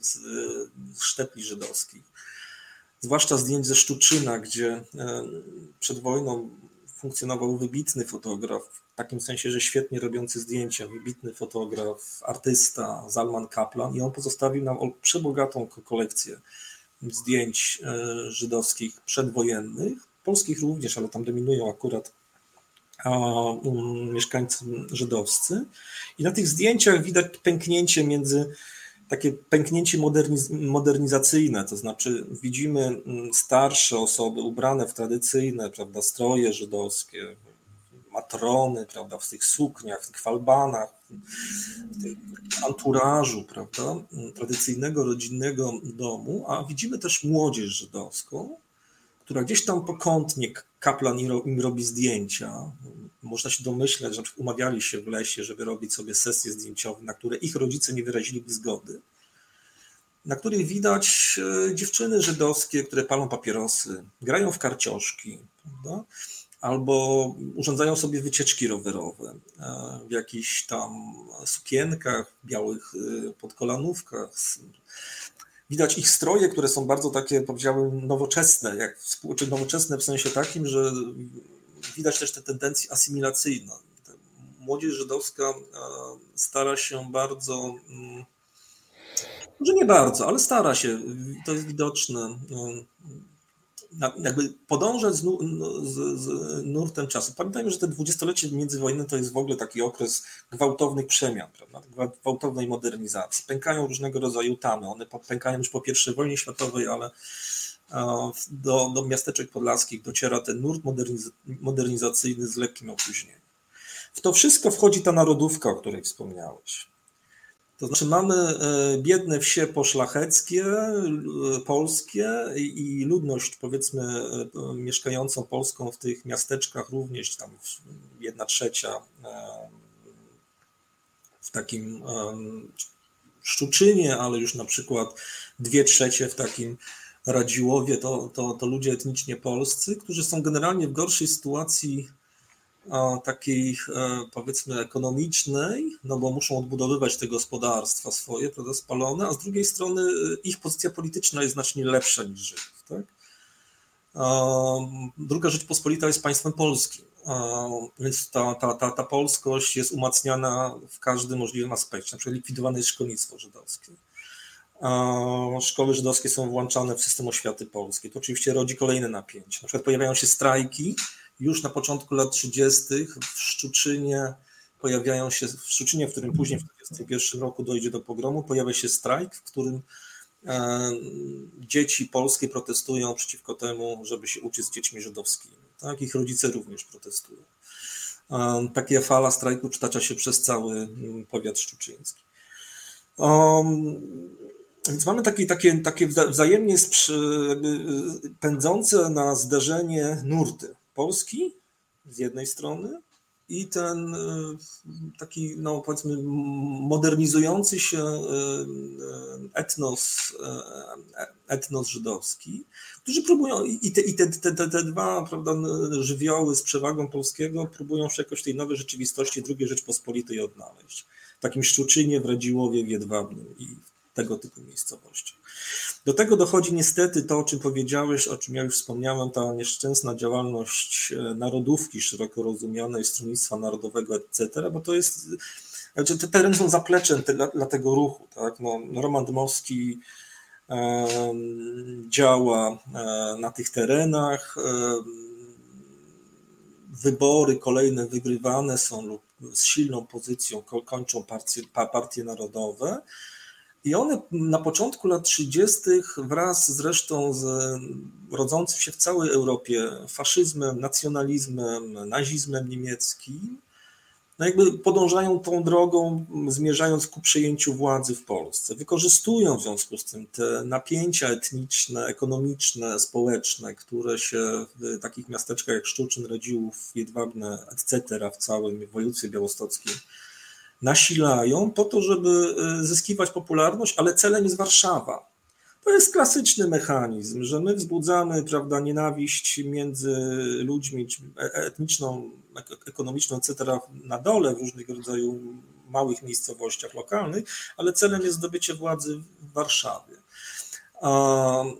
z, z sztepli żydowskich. Zwłaszcza zdjęć ze Sztuczyna, gdzie e, przed wojną funkcjonował wybitny fotograf, takim sensie, że świetnie robiący zdjęcia, wybitny fotograf, artysta Zalman Kaplan i on pozostawił nam przebogatą kolekcję zdjęć e, żydowskich przedwojennych, polskich również, ale tam dominują akurat um, mieszkańcy żydowscy. I na tych zdjęciach widać pęknięcie między takie pęknięcie moderniz modernizacyjne, to znaczy widzimy mm, starsze osoby ubrane w tradycyjne prawda, stroje żydowskie, matrony, prawda, w tych sukniach, w tych falbanach, w tym anturażu, prawda, tradycyjnego, rodzinnego domu, a widzimy też młodzież żydowską, która gdzieś tam pokątnie kaplan im robi zdjęcia. Można się domyśleć, że umawiali się w lesie, żeby robić sobie sesje zdjęciowe, na które ich rodzice nie wyraziliby zgody, na których widać e, dziewczyny żydowskie, które palą papierosy, grają w karcioszki, prawda? Albo urządzają sobie wycieczki rowerowe e, w jakichś tam sukienkach, białych e, podkolanówkach. Widać ich stroje, które są bardzo takie, powiedziałbym, nowoczesne, jak czy nowoczesne w sensie takim, że widać też te tendencje asymilacyjne. Młodzież żydowska e, stara się bardzo, mm, może nie bardzo, ale stara się, to jest widoczne, jakby podążać z, z, z nurtem czasu. Pamiętajmy, że te dwudziestolecie międzywojenne to jest w ogóle taki okres gwałtownych przemian, prawda? gwałtownej modernizacji. Pękają różnego rodzaju tamy. One pękają już po I wojnie światowej, ale do, do miasteczek podlaskich dociera ten nurt moderniz modernizacyjny z lekkim opóźnieniem. W to wszystko wchodzi ta narodówka, o której wspomniałeś. To znaczy mamy e, biedne wsie poszlacheckie, e, polskie i ludność powiedzmy e, mieszkającą Polską w tych miasteczkach również tam jedna trzecia w takim Szczuczynie, ale już na przykład dwie trzecie w takim Radziłowie, to, to, to ludzie etnicznie polscy, którzy są generalnie w gorszej sytuacji takiej powiedzmy ekonomicznej, no bo muszą odbudowywać te gospodarstwa swoje, prawda, spalone, a z drugiej strony e, ich pozycja polityczna jest znacznie lepsza niż Żydów. Tak? Druga Rzeczpospolita jest państwem polskim, więc ta, ta, ta, ta polskość jest umacniana w każdym możliwym aspekcie, na przykład likwidowane jest szkolnictwo żydowskie. Szkoły żydowskie są włączane w system oświaty polskiej. To oczywiście rodzi kolejne napięcie. Na przykład pojawiają się strajki, już na początku lat 30. w Szczuczynie pojawiają się, w Szczuczynie, w którym później w 1941 roku dojdzie do pogromu, pojawia się strajk, w którym e, dzieci polskie protestują przeciwko temu, żeby się uczyć z dziećmi żydowskimi. Tak? Ich rodzice również protestują. Taka fala strajku przytacza się przez cały mm, powiat szczuczyński. Więc mamy takie, takie, takie wzajemnie y, pędzące na zderzenie nurty. Polski z jednej strony i ten y, taki, no powiedzmy, modernizujący się y, etnos, etnos żydowski, którzy próbują, i te, i te, te, te, dwa prawda, żywioły z przewagą polskiego próbują się jakoś tej nowej rzeczywistości II Rzeczpospolitej odnaleźć. W takim Szczuczynie, w Radziłowie, w Jedwabnym i tego typu miejscowości. Do tego dochodzi niestety to, o czym powiedziałeś, o czym ja już wspomniałem, ta nieszczęsna działalność e, narodówki szeroko rozumianej, Stronnictwa Narodowego, etc., bo to jest, znaczy te tereny są zapleczem dla, dla tego ruchu. Tak? No, Roman Dmowski działa e, na tych terenach, wybory kolejne wygrywane są lub z silną pozycją kończą partie, partie narodowe, i one na początku lat 30. wraz zresztą z rodzącym się w całej Europie faszyzmem, nacjonalizmem, nazizmem niemieckim, no jakby podążają tą drogą, zmierzając ku przejęciu władzy w Polsce. Wykorzystują w związku z tym te napięcia etniczne, ekonomiczne, społeczne, które się w takich miasteczkach jak Szczuczyn, Radziłów, Jedwabne, etc. w całym województwie białostockim nasilają po to, żeby e, zyskiwać popularność, ale celem jest Warszawa. To jest klasyczny mechanizm, że my wzbudzamy prawda, nienawiść między ludźmi e, etniczną, ekonomiczną, etc. na dole w różnych rodzaju małych miejscowościach lokalnych, ale celem jest zdobycie władzy w Warszawie.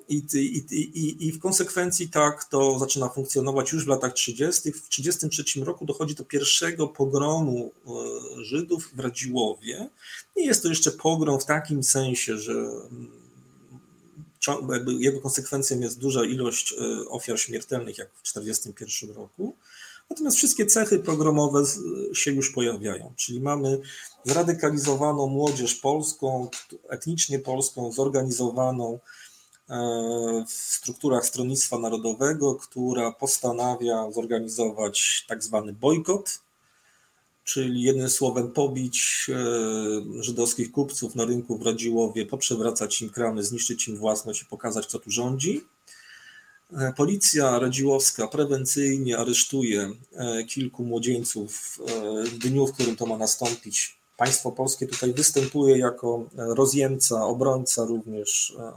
I, i, i, I w konsekwencji tak to zaczyna funkcjonować już w latach 30. W 1933 roku dochodzi do pierwszego pogromu e, Żydów w Radziłowie. Nie jest to jeszcze pogrom w takim sensie, że mm, jego konsekwencją jest duża ilość e, ofiar śmiertelnych, jak w 1941 roku. Natomiast wszystkie cechy pogromowe się już pojawiają, czyli mamy zradykalizowaną młodzież polską, etnicznie polską, zorganizowaną e, w strukturach Stronnictwa Narodowego, która postanawia zorganizować tak zwany bojkot, czyli jednym słowem pobić e, żydowskich kupców na rynku w Radziłowie, poprzewracać im kramy, zniszczyć im własność i pokazać, kto tu rządzi. E, policja radziłowska prewencyjnie aresztuje kilku młodzieńców w dniu, w którym to ma nastąpić Państwo polskie tutaj występuje jako e, rozjemca, obrońca również e,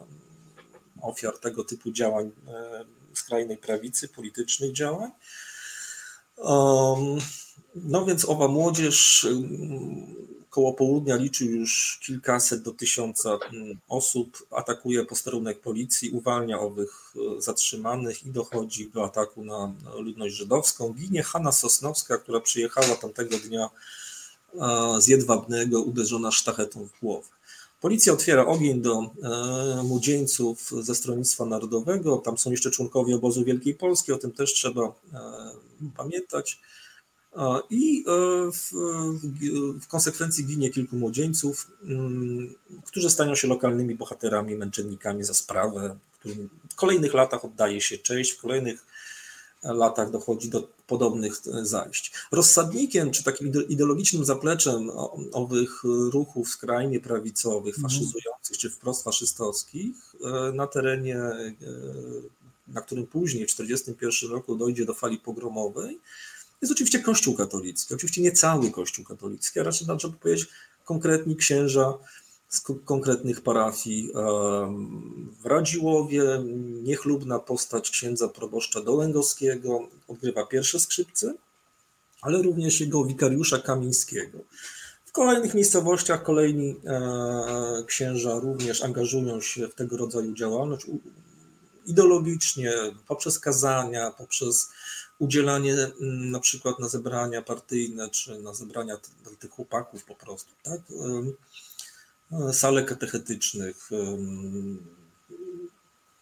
ofiar tego typu działań e, skrajnej prawicy, politycznych działań. No więc owa młodzież koło południa liczy już kilkaset do tysiąca osób, atakuje posterunek policji, uwalnia owych zatrzymanych i dochodzi do ataku na ludność żydowską. Ginie Hanna Sosnowska, która przyjechała tamtego dnia z jedwabnego uderzona sztachetą w głowę. Policja otwiera ogień do e, młodzieńców ze Stronnictwa Narodowego. Tam są jeszcze członkowie obozu Wielkiej Polski, o tym też trzeba e, pamiętać. I e, w, w, konsekwencji ginie kilku młodzieńców, mm, którzy stają się lokalnymi bohaterami, męczennikami za sprawę, którym w kolejnych latach oddaje się cześć, w kolejnych latach dochodzi do podobnych e, zajść. Rozsadnikiem czy takim ideologicznym zapleczem owych ruchów skrajnie prawicowych, mhm. faszyzujących czy wprost faszystowskich e, na terenie, na którym później w 1941 roku dojdzie do fali pogromowej, jest oczywiście Kościół katolicki. Oczywiście nie cały Kościół katolicki, a raczej trzeba powiedzieć konkretni księża z konkretnych parafii. W Radziłowie niechlubna postać księdza proboszcza Dołęgowskiego odgrywa pierwsze skrzypce, ale również jego wikariusza Kamińskiego. W kolejnych miejscowościach kolejni e, księża również angażują się w tego rodzaju działalność ideologicznie, poprzez kazania, poprzez udzielanie na przykład na zebrania partyjne, czy na zebrania tych chłopaków po prostu. Tak? sale katechetycznych,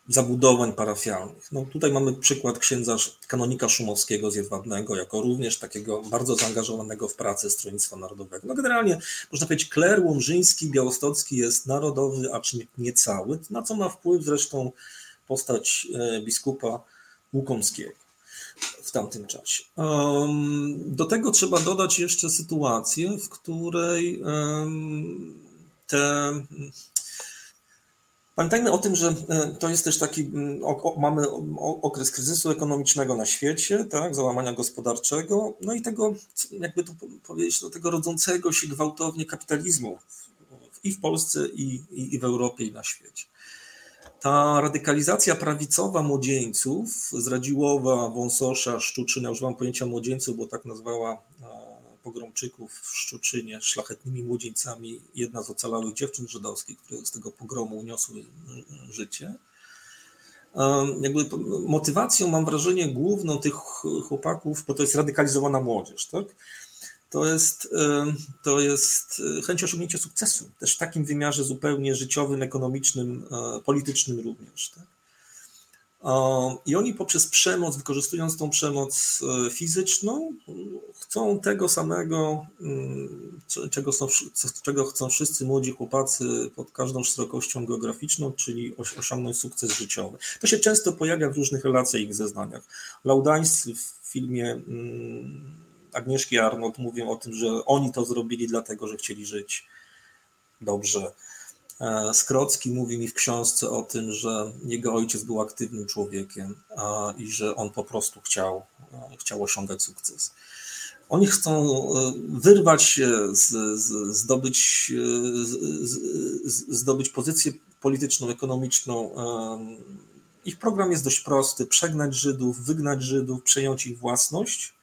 zabudowań parafialnych. No tutaj mamy przykład księdza kanonika Szumowskiego z Jedwabnego, jako również takiego bardzo zaangażowanego w pracę Stronnictwa Narodowego. No generalnie można powiedzieć, kler łomżyński, białostocki jest narodowy, acz nie cały, na co ma wpływ zresztą postać e, biskupa Łukomskiego. W tamtym czasie. Do tego trzeba dodać jeszcze sytuację, w której te Pamiętajmy o tym, że e, to jest też taki, mamy okres kryzysu ekonomicznego na świecie, tak, załamania gospodarczego, no i tego, jakby to powiedzieć, tego rodzącego się gwałtownie kapitalizmu i w Polsce, i, i, i w Europie, i na świecie. Ta radykalizacja prawicowa młodzieńców z Radziłowa, Wąsosza, Szczuczyna, używam pojęcia młodzieńców, bo tak nazwała pogromczyków w Szczuczynie szlachetnymi młodzieńcami, jedna z ocalałych dziewczyn żydowskich, które z tego pogromu uniosły życie. Jakby motywacją, mam wrażenie, główną tych chłopaków, bo to jest radykalizowana młodzież, tak? To jest, to jest chęć osiągnięcia sukcesu, też w takim wymiarze zupełnie życiowym, ekonomicznym, e, politycznym również. Tak? I oni poprzez przemoc, wykorzystując tą przemoc e, fizyczną, chcą tego samego, mm, czego, są, czego chcą wszyscy młodzi chłopacy pod każdą szerokością geograficzną, czyli osiągnąć sukces życiowy. To się często pojawia w różnych relacjach i zeznaniach. Laudańscy w filmie mm, Agnieszki Arnold mówią o tym, że oni to zrobili dlatego, że chcieli żyć dobrze E, Skrocki mówi mi w książce o tym, że jego ojciec był aktywnym człowiekiem i że on po prostu chciał, e, chciał osiągać sukces. Oni chcą e, wyrwać się, z, z, zdobyć, z, zdobyć pozycję polityczną, ekonomiczną. Ich program jest dość prosty: przegnać Żydów, wygnać Żydów, przejąć ich własność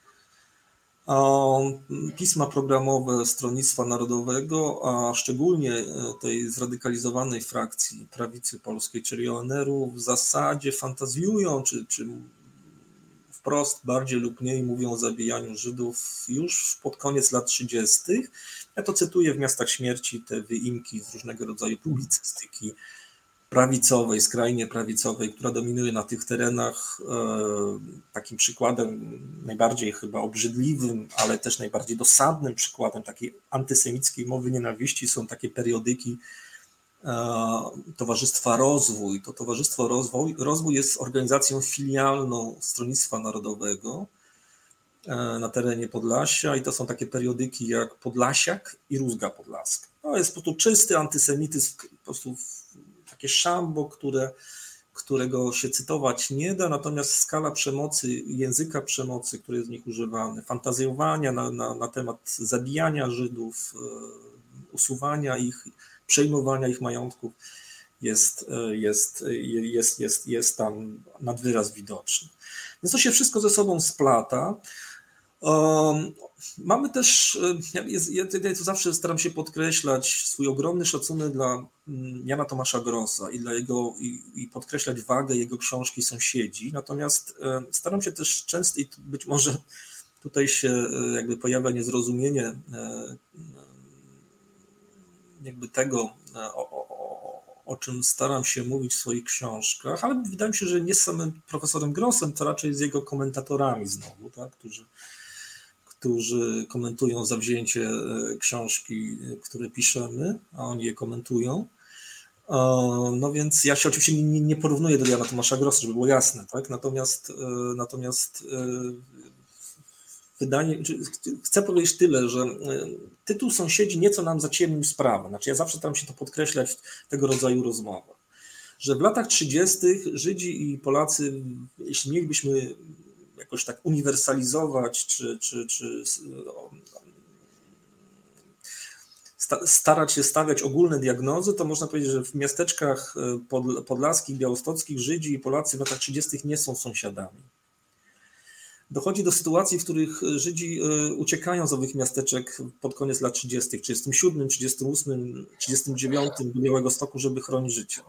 pisma programowe Stronnictwa Narodowego, a szczególnie e, tej zradykalizowanej frakcji prawicy polskiej, czyli ONR-u, w zasadzie fantazjują, czy, czy wprost bardziej lub mniej mówią o zabijaniu Żydów już pod koniec lat 30. Ja to cytuję w Miastach Śmierci, te wyimki z różnego rodzaju publicystyki prawicowej, skrajnie prawicowej, która dominuje na tych terenach. E, takim przykładem najbardziej chyba obrzydliwym, ale też najbardziej dosadnym przykładem takiej antysemickiej mowy nienawiści są takie periodyki e, Towarzystwa Rozwój. To Towarzystwo Rozwój, Rozwój jest organizacją filialną Stronnictwa Narodowego e, na terenie Podlasia i to są takie periodyki jak Podlasiak i Rózga Podlaska. To jest po prostu czysty antysemityzm, po prostu takie szambo, które, którego się cytować nie da, natomiast skala przemocy, języka przemocy, który jest w nich używany, fantazjowania na, na, na temat zabijania Żydów, e, usuwania ich, przejmowania ich majątków, jest, e, jest, jest, jest, jest tam nad wyraz widoczny. Więc to się wszystko ze sobą splata. Mamy też, e, ja tutaj zawsze staram się podkreślać swój ogromny szacunek dla mm, Jana Tomasza Grossa i, dla jego, i, i podkreślać wagę jego książki Sąsiedzi, natomiast e, staram się też często i być może tutaj się e, jakby pojawia niezrozumienie jakby tego, o, o, o czym staram się mówić w swoich książkach, ale wydaje mi się, że nie z samym profesorem Grossem, to raczej z jego komentatorami znowu, tak, którzy którzy komentują zawzięcie e, książki, e, które piszemy, a oni je komentują. No więc ja się oczywiście nie, nie porównuję do Jana Tomasza Grossa, żeby było jasne, tak? Natomiast, e, natomiast wydanie, chcę powiedzieć tyle, że tytuł sąsiedzi nieco nam zaciemnił sprawę. Znaczy ja zawsze staram się to podkreślać w tego rodzaju rozmowach, że w latach 30. Żydzi i Polacy, jeśli mielibyśmy jakoś tak uniwersalizować, czy, czy, czy starać się stawiać ogólne diagnozy, to można powiedzieć, że w miasteczkach e, podlaskich, białostockich Żydzi i Polacy w latach 30. nie są sąsiadami. Dochodzi do sytuacji, w których Żydzi e, uciekają z owych miasteczek pod koniec lat 30., 37, 38, 39 do Białego Stoku, żeby chronić życie.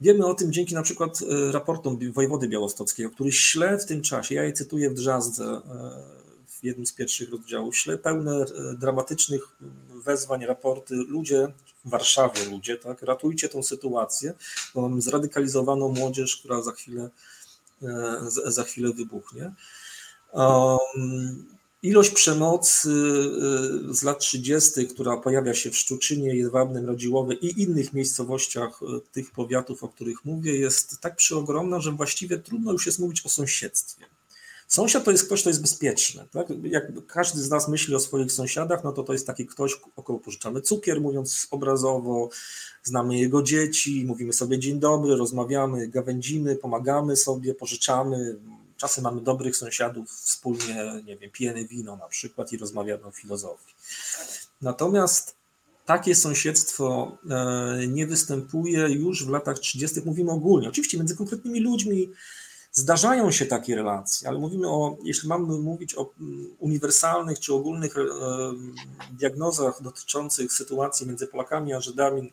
Wiemy o tym dzięki na przykład e, raportom wojewody białostockiego, który śle w tym czasie, ja je cytuję w Drzazdze e, w jednym z pierwszych rozdziałów, śle pełne e, dramatycznych wezwań, raporty, ludzie w Warszawie, ludzie, tak, ratujcie tą sytuację, bo mamy zradykalizowaną młodzież, która za chwilę, za chwilę wybuchnie. Ilość przemocy y, z lat 30., która pojawia się w Szczuczynie, Jedwabnym, Radziłowie i innych miejscowościach y, tych powiatów, o których mówię, jest tak przeogromna, że właściwie trudno już jest mówić o sąsiedztwie. Sąsiad to jest ktoś, kto jest bezpieczny. Tak? Jak każdy z nas myśli o swoich sąsiadach, no to to jest taki ktoś, około pożyczamy cukier, mówiąc obrazowo, znamy jego dzieci, mówimy sobie dzień dobry, rozmawiamy, gawędzimy, pomagamy sobie, pożyczamy. Czasem mamy dobrych sąsiadów, wspólnie, nie wiem, pijemy wino na przykład i rozmawiamy o filozofii. Natomiast takie sąsiedztwo e, nie występuje już w latach 30. Mówimy ogólnie. Oczywiście między konkretnymi ludźmi zdarzają się takie relacje, ale mówimy o, jeśli mamy mówić o mm, uniwersalnych czy ogólnych e, diagnozach dotyczących sytuacji między Polakami a Żydami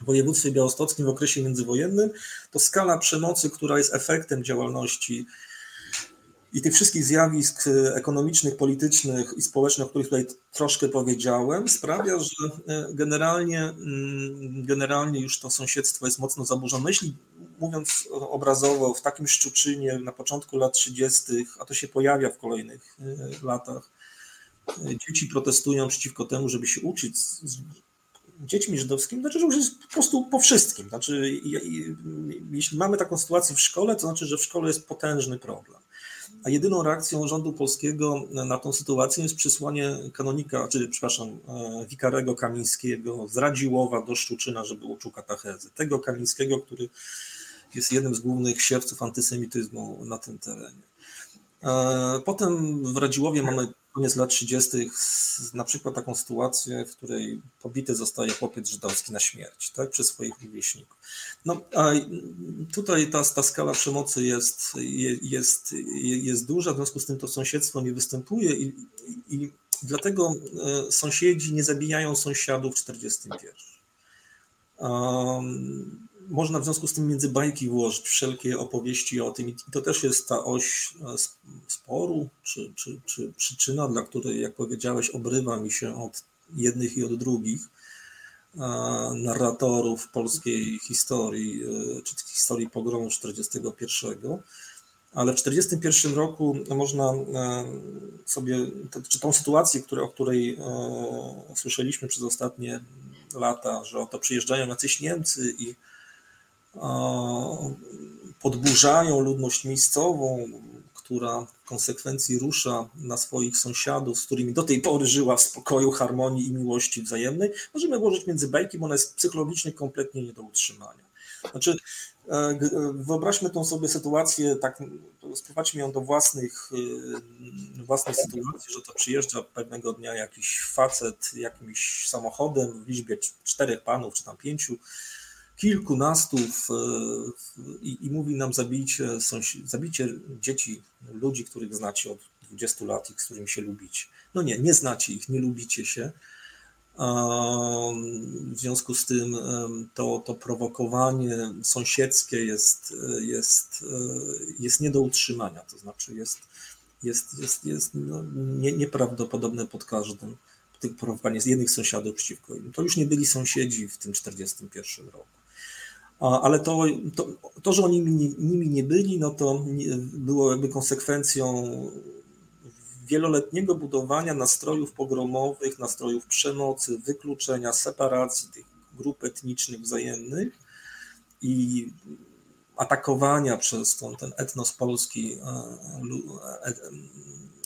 w województwie białostockim w okresie międzywojennym, to skala przemocy, która jest efektem działalności i tych wszystkich zjawisk e, ekonomicznych, politycznych i społecznych, o których tutaj troszkę powiedziałem, sprawia, że e, generalnie, mm, generalnie już to sąsiedztwo jest mocno zaburzone. Jeśli mówiąc obrazowo, w takim Szczuczynie na początku lat 30., a to się pojawia w kolejnych e, latach, dzieci protestują przeciwko temu, żeby się uczyć z dziećmi żydowskimi, znaczy, że już jest po prostu po wszystkim. Znaczy, jeśli mamy taką sytuację w szkole, to znaczy, że w szkole jest potężny problem a jedyną reakcją rządu polskiego na tą sytuację jest przysłanie kanonika, czy przepraszam, e, wikarego Kamińskiego z Radziłowa do Szczuczyna, żeby uczył katechezy. Tego Kamińskiego, który jest jednym z głównych siewców antysemityzmu na tym terenie. E, potem w Radziłowie mamy koniec lat 30. na przykład taką sytuację, w której pobity zostaje chłopiec żydowski na śmierć tak, przez swoich rówieśników. No, a tutaj ta, ta skala przemocy jest, jest, jest duża, w związku z tym to sąsiedztwo nie występuje i, i dlatego e, sąsiedzi nie zabijają sąsiadów w 41. Um, można w związku z tym między bajki włożyć wszelkie opowieści o tym i to też jest ta oś e, sporu, czy, czy, czy przyczyna, dla której, jak powiedziałeś, obrywa mi się od jednych i od drugich e, narratorów polskiej historii, e, czy historii pogromu 41. Ale w 1941 roku można sobie, czy tą sytuację, które, o której słyszeliśmy przez ostatnie lata, że oto przyjeżdżają jacyś Niemcy i podburzają ludność miejscową, która w konsekwencji rusza na swoich sąsiadów, z którymi do tej pory żyła w spokoju, harmonii i miłości wzajemnej, możemy włożyć między bajki, bo ona jest psychologicznie kompletnie nie do utrzymania. Znaczy, e, wyobraźmy tą sobie sytuację, tak, sprowadźmy ją do własnych, e, własnej sytuacji, że to przyjeżdża pewnego dnia jakiś facet jakimś samochodem w liczbie czterech panów, czy tam pięciu, kilkunastu i, i mówi nam zabijcie, zabijcie dzieci, ludzi, których znacie od 20 lat i z którymi się lubicie. No nie, nie znacie ich, nie lubicie się. W związku z tym to, to prowokowanie sąsiedzkie jest, jest, jest nie do utrzymania, to znaczy jest, jest, jest, jest no, nie, nieprawdopodobne pod każdym. Tych prowokowanie z jednych sąsiadów przeciwko innym. To już nie byli sąsiedzi w tym 1941 roku. Ale to, to, to że oni nimi, nimi nie byli, no to było jakby konsekwencją wieloletniego budowania nastrojów pogromowych, nastrojów przemocy, wykluczenia, separacji tych grup etnicznych wzajemnych i atakowania przez ten, ten etnos polski, e, e,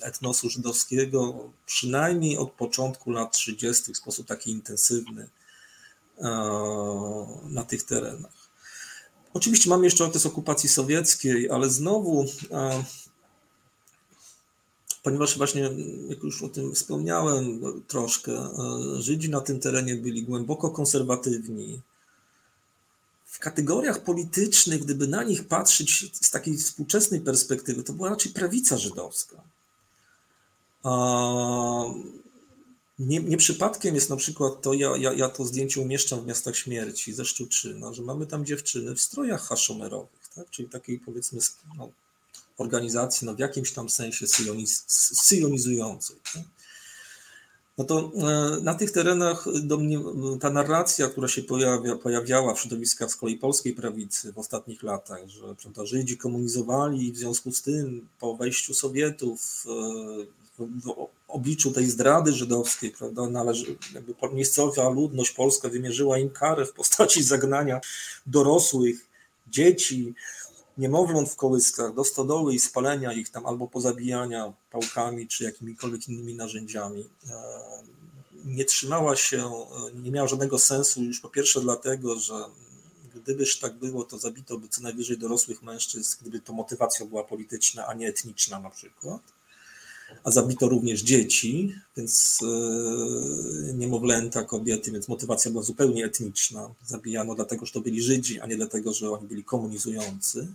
etnosu żydowskiego, przynajmniej od początku lat 30. w sposób taki intensywny e, na tych terenach. Oczywiście mamy jeszcze okres okupacji sowieckiej, ale znowu, e, ponieważ właśnie, jak już o tym wspomniałem troszkę, e, Żydzi na tym terenie byli głęboko konserwatywni. W kategoriach politycznych, gdyby na nich patrzeć z takiej współczesnej perspektywy, to była raczej prawica żydowska. Nie, nie, przypadkiem jest na przykład to, ja, ja, ja to zdjęcie umieszczam w Miastach Śmierci ze Szczuczyna, że mamy tam dziewczyny w strojach haszomerowych, tak? czyli takiej powiedzmy no, organizacji no, w jakimś tam sensie syjoniz, syjonizującej. Tak? No to e, na tych terenach mnie, ta narracja, która się pojawia, pojawiała w środowiskach z kolei polskiej prawicy w ostatnich latach, że prawda, Żydzi komunizowali i w związku z tym po wejściu Sowietów e, w obliczu tej zdrady żydowskiej, prawda, należy, jakby miejscowa ludność polska wymierzyła im karę w postaci zagnania dorosłych, dzieci, niemowląt w kołyskach do stodoły i spalenia ich tam albo pozabijania pałkami czy jakimikolwiek innymi narzędziami nie trzymała się, nie miała żadnego sensu już po pierwsze dlatego, że gdybyż tak było, to zabito by co najwyżej dorosłych mężczyzn, gdyby to motywacja była polityczna, a nie etniczna na przykład. A zabito również dzieci, więc yy, niemowlęta, kobiety, więc motywacja była zupełnie etniczna. Zabijano dlatego, że to byli Żydzi, a nie dlatego, że oni byli komunizujący.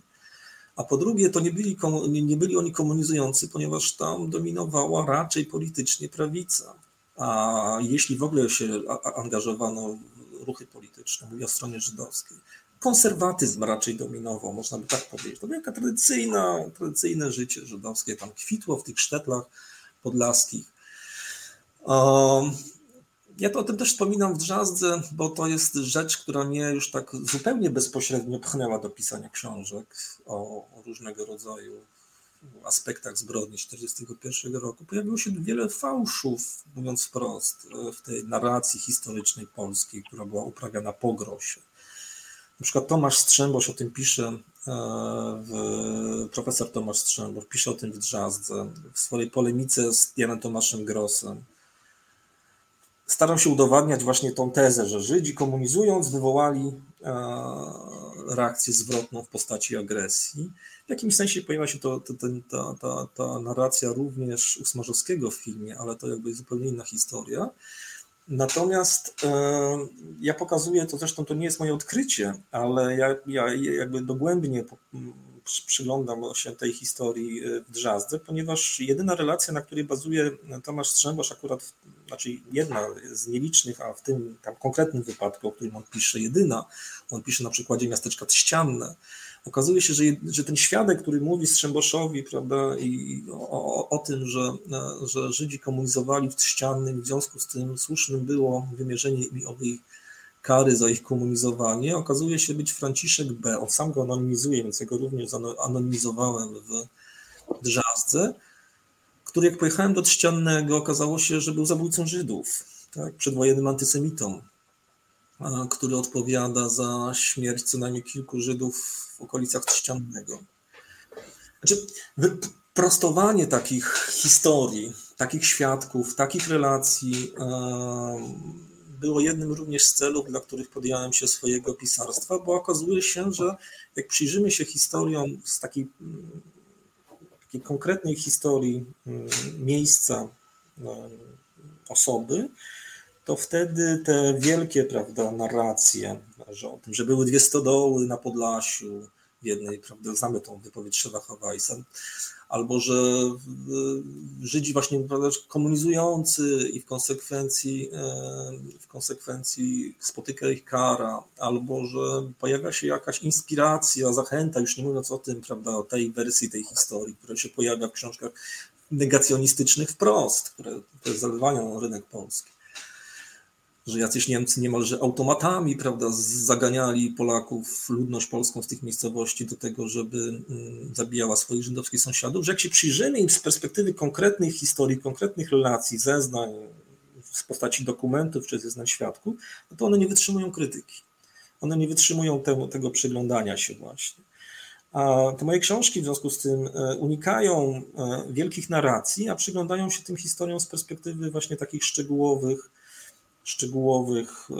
A po drugie, to nie byli, nie byli oni komunizujący, ponieważ tam dominowała raczej politycznie prawica. A jeśli w ogóle się angażowano w ruchy polityczne, mówię o stronie żydowskiej, konserwatyzm raczej dominował, można by tak powiedzieć. To wielka tradycyjna, tradycyjne życie żydowskie tam kwitło w tych sztetlach podlaskich. Ja to o tym też wspominam w Drzazdze, bo to jest rzecz, która mnie już tak zupełnie bezpośrednio pchnęła do pisania książek o różnego rodzaju aspektach zbrodni 1941 roku pojawiło się wiele fałszów, mówiąc wprost, w tej narracji historycznej polskiej, która była uprawiana po Grosie. Na przykład Tomasz Strzembosz o tym pisze, e, w, profesor Tomasz Strzembosz pisze o tym w Drzazdze, w swojej polemice z Janem Tomaszem Grossem. Starał się udowadniać właśnie tą tezę, że Żydzi komunizując wywołali e, reakcję zwrotną w postaci agresji. W jakimś sensie pojawia się to, to, ta, ta, ta narracja również u Smarzowskiego w filmie, ale to jakby zupełnie inna historia. Natomiast e, ja pokazuję, to zresztą to nie jest moje odkrycie, ale ja, ja jakby dogłębnie przyglądam się tej historii e, w Drzazdze, ponieważ jedyna relacja, na której bazuje Tomasz Strzembosz, akurat, znaczy jedna z nielicznych, a w tym tam konkretnym wypadku, o którym on pisze, jedyna, on pisze na przykładzie miasteczka Trzcianne, okazuje się, że, że ten świadek, który mówi Strzemboszowi, prawda, i o, o, tym, że, że Żydzi komunizowali w Trzciannym, w związku z tym słusznym było wymierzenie im owej kary za ich komunizowanie, okazuje się być Franciszek B. On sam go anonimizuje, więc ja go również anonimizowałem w Drzazdze, który jak pojechałem do Trzciannego, okazało się, że był zabójcą Żydów, tak, przedwojennym antysemitą, który odpowiada za śmierć co najmniej kilku Żydów w okolicach Trzciannego. Znaczy, prostowanie takich historii, takich świadków, takich relacji było jednym również z celów, dla których podjąłem się swojego pisarstwa, bo okazuje się, że jak przyjrzymy się historiom z takiej, takiej konkretnej historii miejsca, osoby, to wtedy te wielkie prawda, narracje że o tym, że były dwie stodoły na Podlasiu, w jednej, prawda, znamy tą wypowiedź Szewa Hawajsa, albo że Żydzi właśnie prawda, komunizujący i w konsekwencji, e, w konsekwencji spotyka ich kara, albo że pojawia się jakaś inspiracja, zachęta, już nie mówiąc o tym, prawda, o tej wersji tej historii, która się pojawia w książkach negacjonistycznych wprost, które, które zalewają rynek polski że jacyś Niemcy niemalże automatami, prawda, zaganiali Polaków, ludność polską z tych miejscowości do tego, żeby mm, zabijała swoich żydowskich sąsiadów, że jak się przyjrzymy im z perspektywy konkretnych historii, konkretnych relacji, zeznań w postaci dokumentów czy zeznań świadków, no to one nie wytrzymują krytyki. One nie wytrzymują tego, tego przyglądania się właśnie. A te moje książki w związku z tym e, unikają e, wielkich narracji, a przyglądają się tym historiom z perspektywy właśnie takich szczegółowych, szczegółowych e,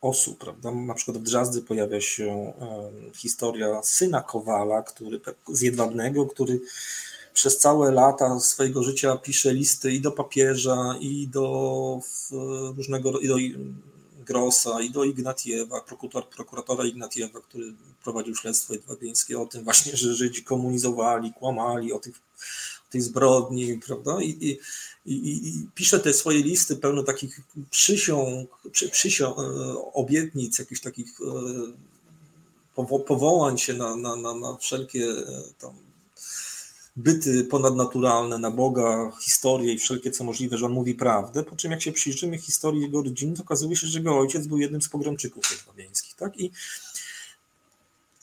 osób, prawda? Na przykład w Drzazdzy pojawia się e, historia syna Kowala, który, z Jedwabnego, który przez całe lata swojego życia pisze listy i do papieża, i do różnego, i do Grossa, i do Ignatiewa, prokurator, prokuratora Ignatiewa, który prowadził śledztwo jedwabieńskie o tym właśnie, że Żydzi komunizowali, kłamali o tych tej zbrodni, prawda? I, i, i, i pisze te swoje listy pełne takich przysiąg, przy, przysiąg, e, obietnic, jakichś takich e, powołań się na, na, na, na wszelkie e, tam byty ponadnaturalne, na Boga, historię i wszelkie co możliwe, że on mówi prawdę, po czym jak się przyjrzymy historii jego rodziny, to okazuje się, że jego ojciec był jednym z pogromczyków jedwabieńskich, tak? I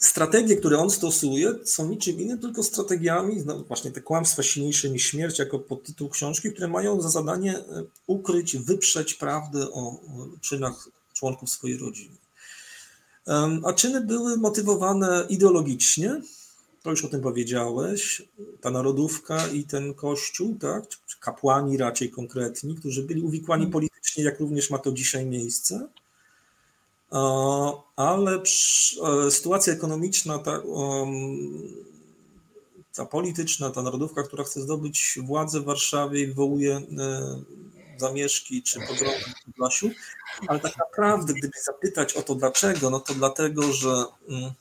strategie, które on stosuje, są niczym innym, tylko strategiami, no właśnie te kłamstwa silniejsze niż śmierć, jako podtytuł książki, które mają za zadanie e, ukryć, wyprzeć prawdę o czynach członków swojej rodziny. A czyny były motywowane ideologicznie, to już o tym powiedziałeś, ta narodówka i ten kościół, tak, kapłani raczej konkretni, którzy byli uwikłani politycznie, jak również ma to dzisiaj miejsce. Ale e, sytuacja ekonomiczna, ta, ta polityczna, ta narodówka, która chce zdobyć władzę w Warszawie wywołuje e, zamieszki czy pogromy w Podlasiu, ale tak naprawdę, gdyby zapytać o to dlaczego, no to dlatego, że mm,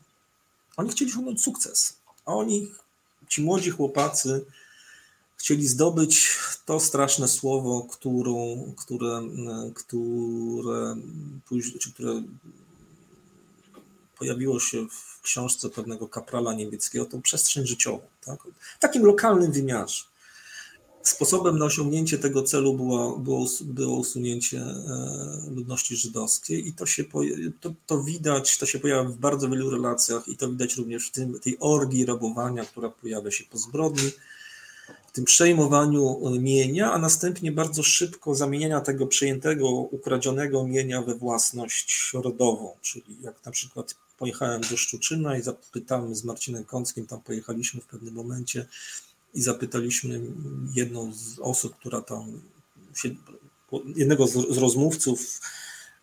oni chcieli osiągnąć sukces. Oni, ci młodzi chłopacy, chcieli zdobyć to straszne słowo, którą, które, które, czy które pojawiło się w książce pewnego kaprala niemieckiego, tą przestrzeń życiową, tak? w takim lokalnym wymiarze. Sposobem na osiągnięcie tego celu było, było, było usunięcie e, ludności żydowskiej i to się to, to widać, to się pojawia w bardzo wielu relacjach i to widać również w tym, tej orgii rabowania, która pojawia się po zbrodni, w tym przejmowaniu mienia, a następnie bardzo szybko zamieniania tego przejętego, ukradzionego mienia we własność rodową, czyli jak na przykład pojechałem do Szczuczyna i zapytałem z Marcinem Kąckim, tam pojechaliśmy w pewnym momencie, i zapytaliśmy jedną z osób, która tam się, jednego z, rozmówców,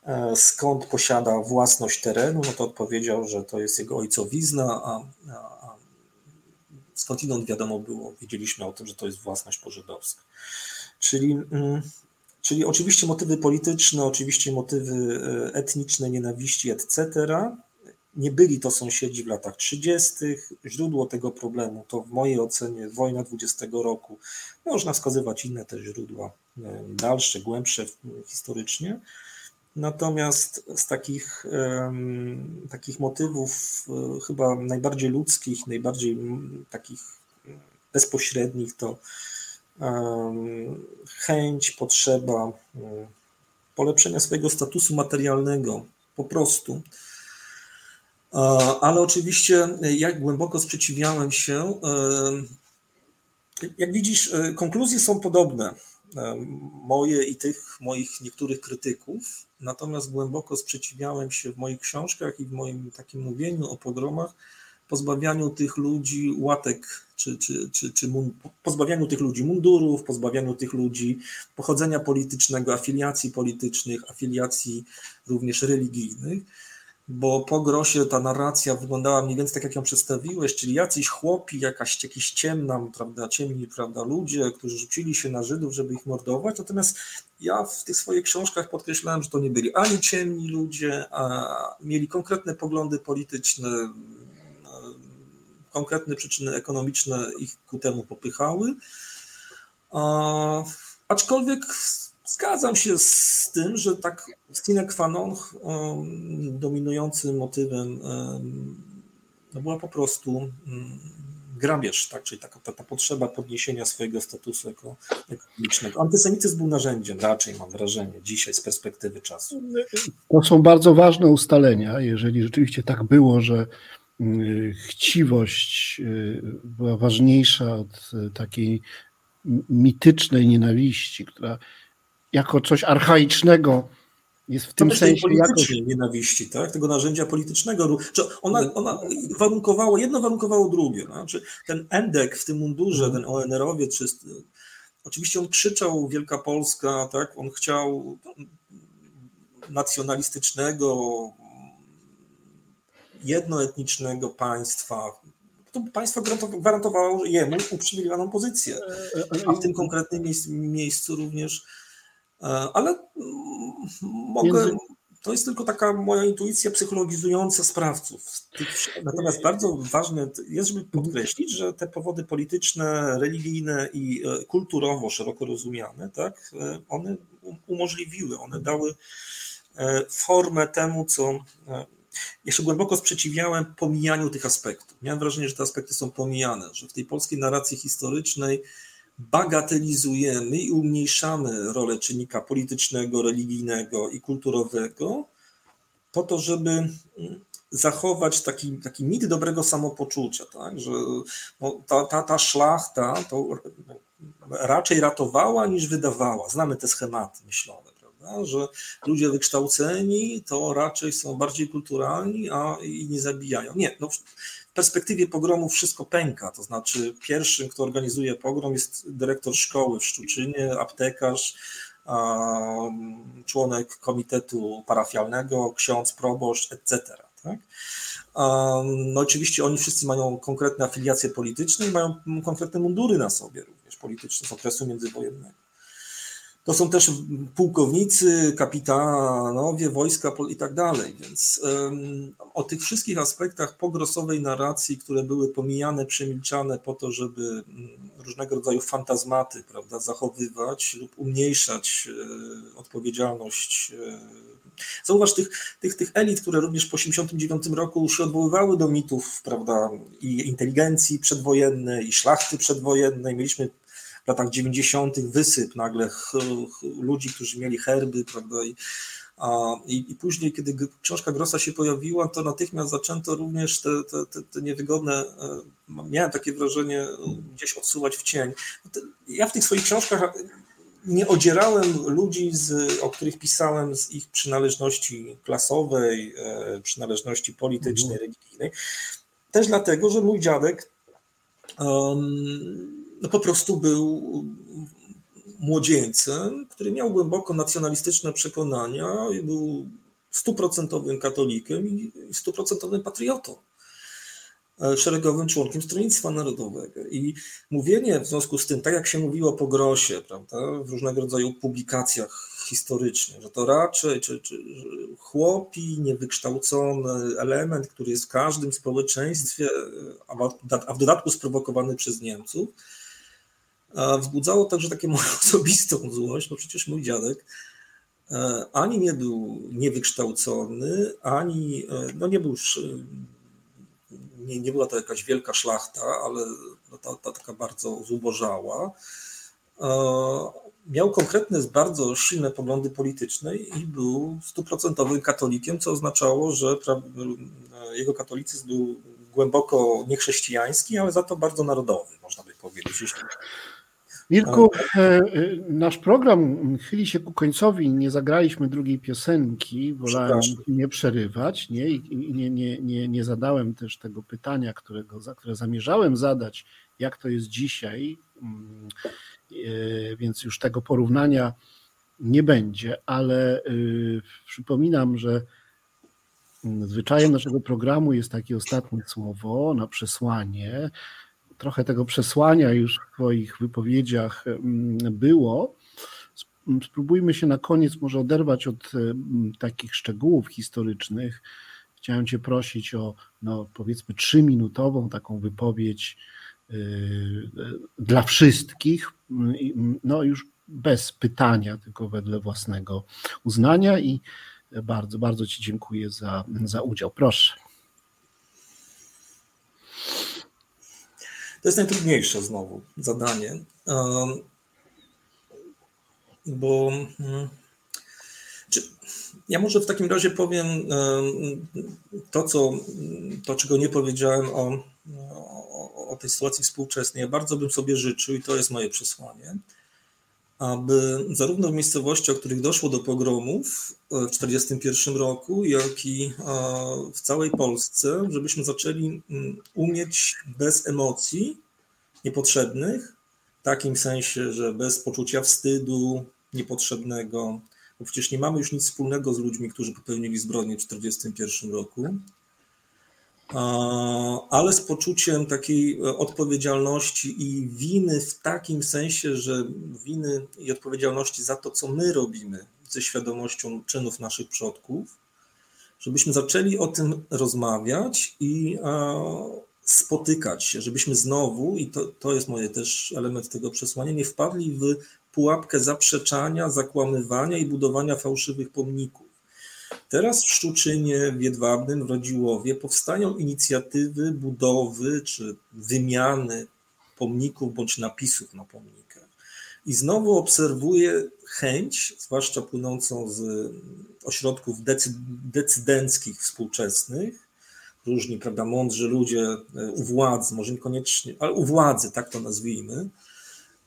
e, skąd posiada własność terenu, no to odpowiedział, że to jest jego ojcowizna, a, a skądinąd wiadomo było, wiedzieliśmy o tym, że to jest własność pożydowska. Czyli, mm, czyli oczywiście motywy polityczne, oczywiście motywy e, etniczne, nienawiści, etc., nie byli to sąsiedzi w latach 30. Źródło tego problemu to w mojej ocenie wojna 20 roku. Można wskazywać inne też źródła, e, dalsze, głębsze historycznie. Natomiast z takich, takich motywów e, chyba najbardziej ludzkich, najbardziej takich bezpośrednich to chęć, potrzeba polepszenia swojego statusu materialnego po prostu. Ale oczywiście e, jak głęboko sprzeciwiałem się, e, jak widzisz, e, konkluzje są podobne, moje i tych moich niektórych krytyków, natomiast głęboko sprzeciwiałem się w moich książkach i w moim takim mówieniu o pogromach pozbawianiu tych ludzi łatek, czy, czy, czy, czy pozbawianiu tych ludzi mundurów, pozbawianiu tych ludzi pochodzenia politycznego, afiliacji politycznych, afiliacji również religijnych bo po grosie ta narracja wyglądała mniej więcej tak, jak ją przedstawiłeś, czyli jacyś chłopi, jakaś, jakiś ciemna, prawda, ciemni prawda, ludzie, którzy rzucili się na Żydów, żeby ich mordować, natomiast ja w tych swoich książkach podkreślałem, że to nie byli ani ciemni ludzie, a mieli konkretne poglądy polityczne, konkretne przyczyny ekonomiczne ich ku temu popychały, a, aczkolwiek Zgadzam się z tym, że tak sine qua non dominującym motywem no była po prostu mm, grabież, tak? czyli taka, ta, ta potrzeba podniesienia swojego statusu jako, ekonomicznego. Antysemityzm był narzędziem, raczej mam wrażenie, dzisiaj z perspektywy czasu. To są bardzo ważne ustalenia, jeżeli rzeczywiście tak było, że mm, chciwość y, była ważniejsza od takiej mitycznej nienawiści, która jako coś archaicznego jest w tym sensie jakoś... nienawiści, tak? tego narzędzia politycznego. Ona, ona warunkowało, jedno warunkowało drugie. Znaczy, ten Endek w tym mundurze, ten ONR-owiec, czy, oczywiście on krzyczał Wielka Polska, tak? on chciał nacjonalistycznego, jednoetnicznego państwa. To państwo gwarantowało jemu uprzywilejowaną pozycję, e, e, a w tym konkretnym miejscu również E, ale mm, mogę. To jest tylko taka moja intuicja psychologizująca sprawców. Natomiast bardzo ważne jest, żeby podkreślić, że te powody polityczne, religijne i e, kulturowo szeroko rozumiane, tak, e, one umożliwiły, one dały formę temu, co ja się głęboko sprzeciwiałem pomijaniu tych aspektów. Miałem wrażenie, że te aspekty są pomijane, że w tej polskiej narracji historycznej bagatelizujemy i umniejszamy rolę czynnika politycznego, religijnego i kulturowego, po to, żeby mm, zachować taki, taki mit dobrego samopoczucia, tak? że no, ta, ta, ta szlachta to raczej ratowała niż wydawała. Znamy te schematy myślowe, prawda? że ludzie wykształceni to raczej są bardziej kulturalni, a i nie zabijają. Nie, no, w perspektywie pogromu wszystko pęka. To znaczy, pierwszym, kto organizuje pogrom, jest dyrektor szkoły w Szczuczynie, aptekarz, członek komitetu parafialnego, ksiądz, proboszcz, etc. Tak? No oczywiście oni wszyscy mają konkretne afiliacje polityczne i mają konkretne mundury na sobie również polityczne z okresu międzywojennego. To są też pułkownicy, kapitanowie wojska i tak dalej. Więc o tych wszystkich aspektach pogrosowej narracji, które były pomijane, przemilczane po to, żeby mm, różnego rodzaju fantazmaty prawda, zachowywać lub umniejszać e, odpowiedzialność. E, zauważ tych, tych, tych elit, które również po 1989 roku się odwoływały do mitów prawda, i inteligencji przedwojennej, i szlachty przedwojennej. Mieliśmy w latach 90. wysyp nagle ludzi, którzy mieli herby, prawda? I, a, i, I, później, kiedy książka Grossa się pojawiła, to natychmiast zaczęto również te, te, te, te niewygodne, e, miałem takie wrażenie, gdzieś odsuwać w cień. Ja w tych swoich książkach nie odzierałem ludzi, z, o których pisałem, z ich przynależności klasowej, e, przynależności politycznej, mhm. religijnej. Też dlatego, że mój dziadek um, no po prostu był młodzieńcem, który miał głęboko nacjonalistyczne przekonania i był stuprocentowym katolikiem i stuprocentowym patriotą, e, szeregowym członkiem Stronnictwa Narodowego. I mówienie w związku z tym, tak jak się mówiło po Grosie, prawda, w różnego rodzaju publikacjach historycznych, że to raczej czy, czy, chłopi, niewykształcony element, który jest w każdym społeczeństwie, a w dodatku sprowokowany przez Niemców, wzbudzało także taką moją (laughs) osobistą złość, no przecież mój dziadek e, ani nie był niewykształcony, ani e, no nie był już, e, nie, nie była to jakaś wielka szlachta, ale no ta, ta taka bardzo zubożała. Miał konkretne, bardzo silne poglądy polityczne i był stuprocentowym katolikiem, co oznaczało, że jego katolicyzm był głęboko niechrześcijański, ale za to bardzo narodowy, można by powiedzieć. Mirku, e, e, nasz program chyli się ku końcowi. Nie zagraliśmy drugiej piosenki, wolałem nie przerywać nie? i nie, nie, nie, nie zadałem też tego pytania, którego, które zamierzałem zadać, jak to jest dzisiaj, mm, e, więc już tego porównania nie będzie, ale przypominam, że zwyczajem naszego programu jest takie ostatnie słowo na przesłanie trochę tego przesłania już w Twoich wypowiedziach mm, było. Spróbujmy się na koniec może oderwać od mm, takich szczegółów historycznych. Chciałem Cię prosić o, no, powiedzmy, trzyminutową taką wypowiedź yy, dla wszystkich, no już bez pytania, tylko wedle własnego uznania i bardzo, bardzo Ci dziękuję za, za udział. Proszę. To jest najtrudniejsze znowu zadanie, bo mm, ja może w takim razie powiem to, co, to czego nie powiedziałem o, o, o tej sytuacji współczesnej. Ja bardzo bym sobie życzył, i to jest moje przesłanie, aby zarówno w miejscowościach, w których doszło do pogromów w 1941 roku, jak i w całej Polsce, żebyśmy zaczęli mm, umieć bez emocji niepotrzebnych, w takim sensie, że bez poczucia wstydu niepotrzebnego, bo przecież nie mamy już nic wspólnego z ludźmi, którzy popełnili zbrodnię w 1941 roku, ale z poczuciem takiej e, odpowiedzialności i winy w takim sensie, że winy i odpowiedzialności za to, co my robimy, ze świadomością czynów naszych przodków, żebyśmy zaczęli o tym rozmawiać i spotykać się, żebyśmy znowu, i to, to jest moje też element tego przesłania, nie wpadli w pułapkę zaprzeczania, zakłamywania i budowania fałszywych pomników. Teraz w Szczuczynie, w Jedwabnym, w Radziłowie powstają inicjatywy budowy czy wymiany pomników bądź napisów na pomnikach. I znowu obserwuję chęć, zwłaszcza płynącą z ośrodków decydenckich współczesnych, różni, prawda, mądrzy ludzie u władzy, może niekoniecznie, ale u władzy, tak to nazwijmy,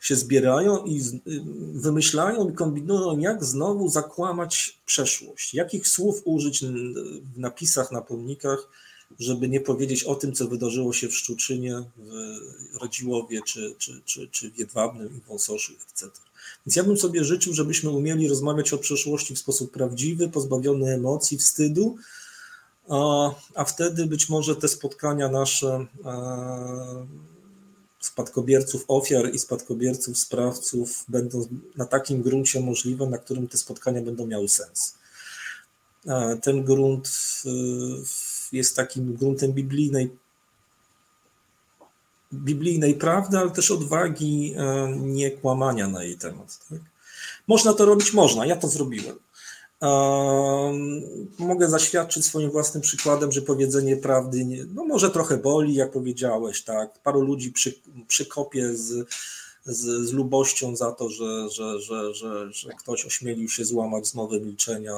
się zbierają i wymyślają i kombinują, jak znowu zakłamać przeszłość, jakich słów użyć w napisach na pomnikach, żeby nie powiedzieć o tym, co wydarzyło się w Szczuczynie, w Radziłowie, czy, czy, czy, czy w Jedwabnym i Wąsoszu, etc. Więc ja bym sobie życzył, żebyśmy umieli rozmawiać o przeszłości w sposób prawdziwy, pozbawiony emocji, wstydu, a, a wtedy być może te spotkania nasze e, spadkobierców ofiar i spadkobierców sprawców będą na takim gruncie możliwe, na którym te spotkania będą miały sens. Ten grunt jest takim gruntem biblijnej, biblijnej prawdy, ale też odwagi e, nie kłamania na jej temat. Tak? Można to robić, można. Ja to zrobiłem. Mogę zaświadczyć swoim własnym przykładem, że powiedzenie prawdy nie, no może trochę boli, jak powiedziałeś, tak. Paru ludzi przy, przykopie z, z, z lubością za to, że, że, że, że, że ktoś ośmielił się złamać zmowę milczenia,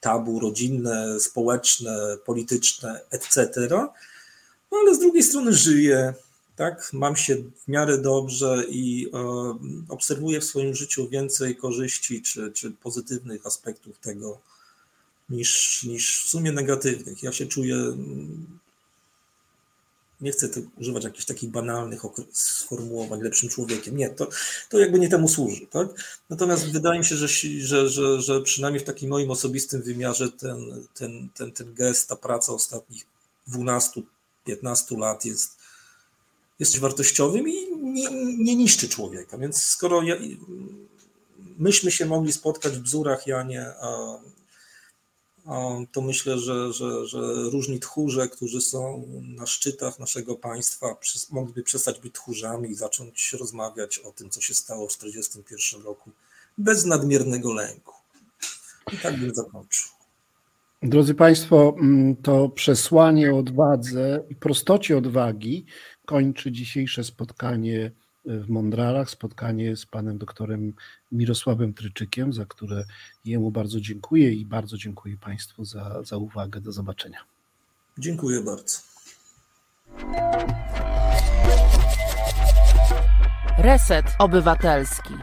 tabu rodzinne, społeczne, polityczne, etc. No ale z drugiej strony żyje, tak, mam się w miarę dobrze i e, obserwuję w swoim życiu więcej korzyści czy, czy pozytywnych aspektów tego niż, niż w sumie negatywnych. Ja się czuję, mm, nie chcę używać jakichś takich banalnych sformułowań, lepszym człowiekiem. Nie, to, to jakby nie temu służy. Tak? Natomiast wydaje mi się, że, że, że, że przynajmniej w takim moim osobistym wymiarze ten, ten, ten, ten gest, ta praca ostatnich 12-15 lat jest jest wartościowym i nie, nie niszczy człowieka. Więc skoro ja, myśmy się mogli spotkać w bzurach, Janie, a, a to myślę, że, że, że różni tchórze, którzy są na szczytach naszego państwa, mogliby przestać być tchórzami i zacząć rozmawiać o tym, co się stało w 1941 roku, bez nadmiernego lęku. I tak bym zakończył. Drodzy Państwo, mm, to przesłanie o odwadze i prostocie odwagi kończy dzisiejsze spotkanie w Mondralach, spotkanie z panem doktorem Mirosławem Tryczykiem, za które jemu bardzo dziękuję i bardzo dziękuję Państwu za, za uwagę. Do zobaczenia. Dziękuję bardzo. Reset Obywatelski.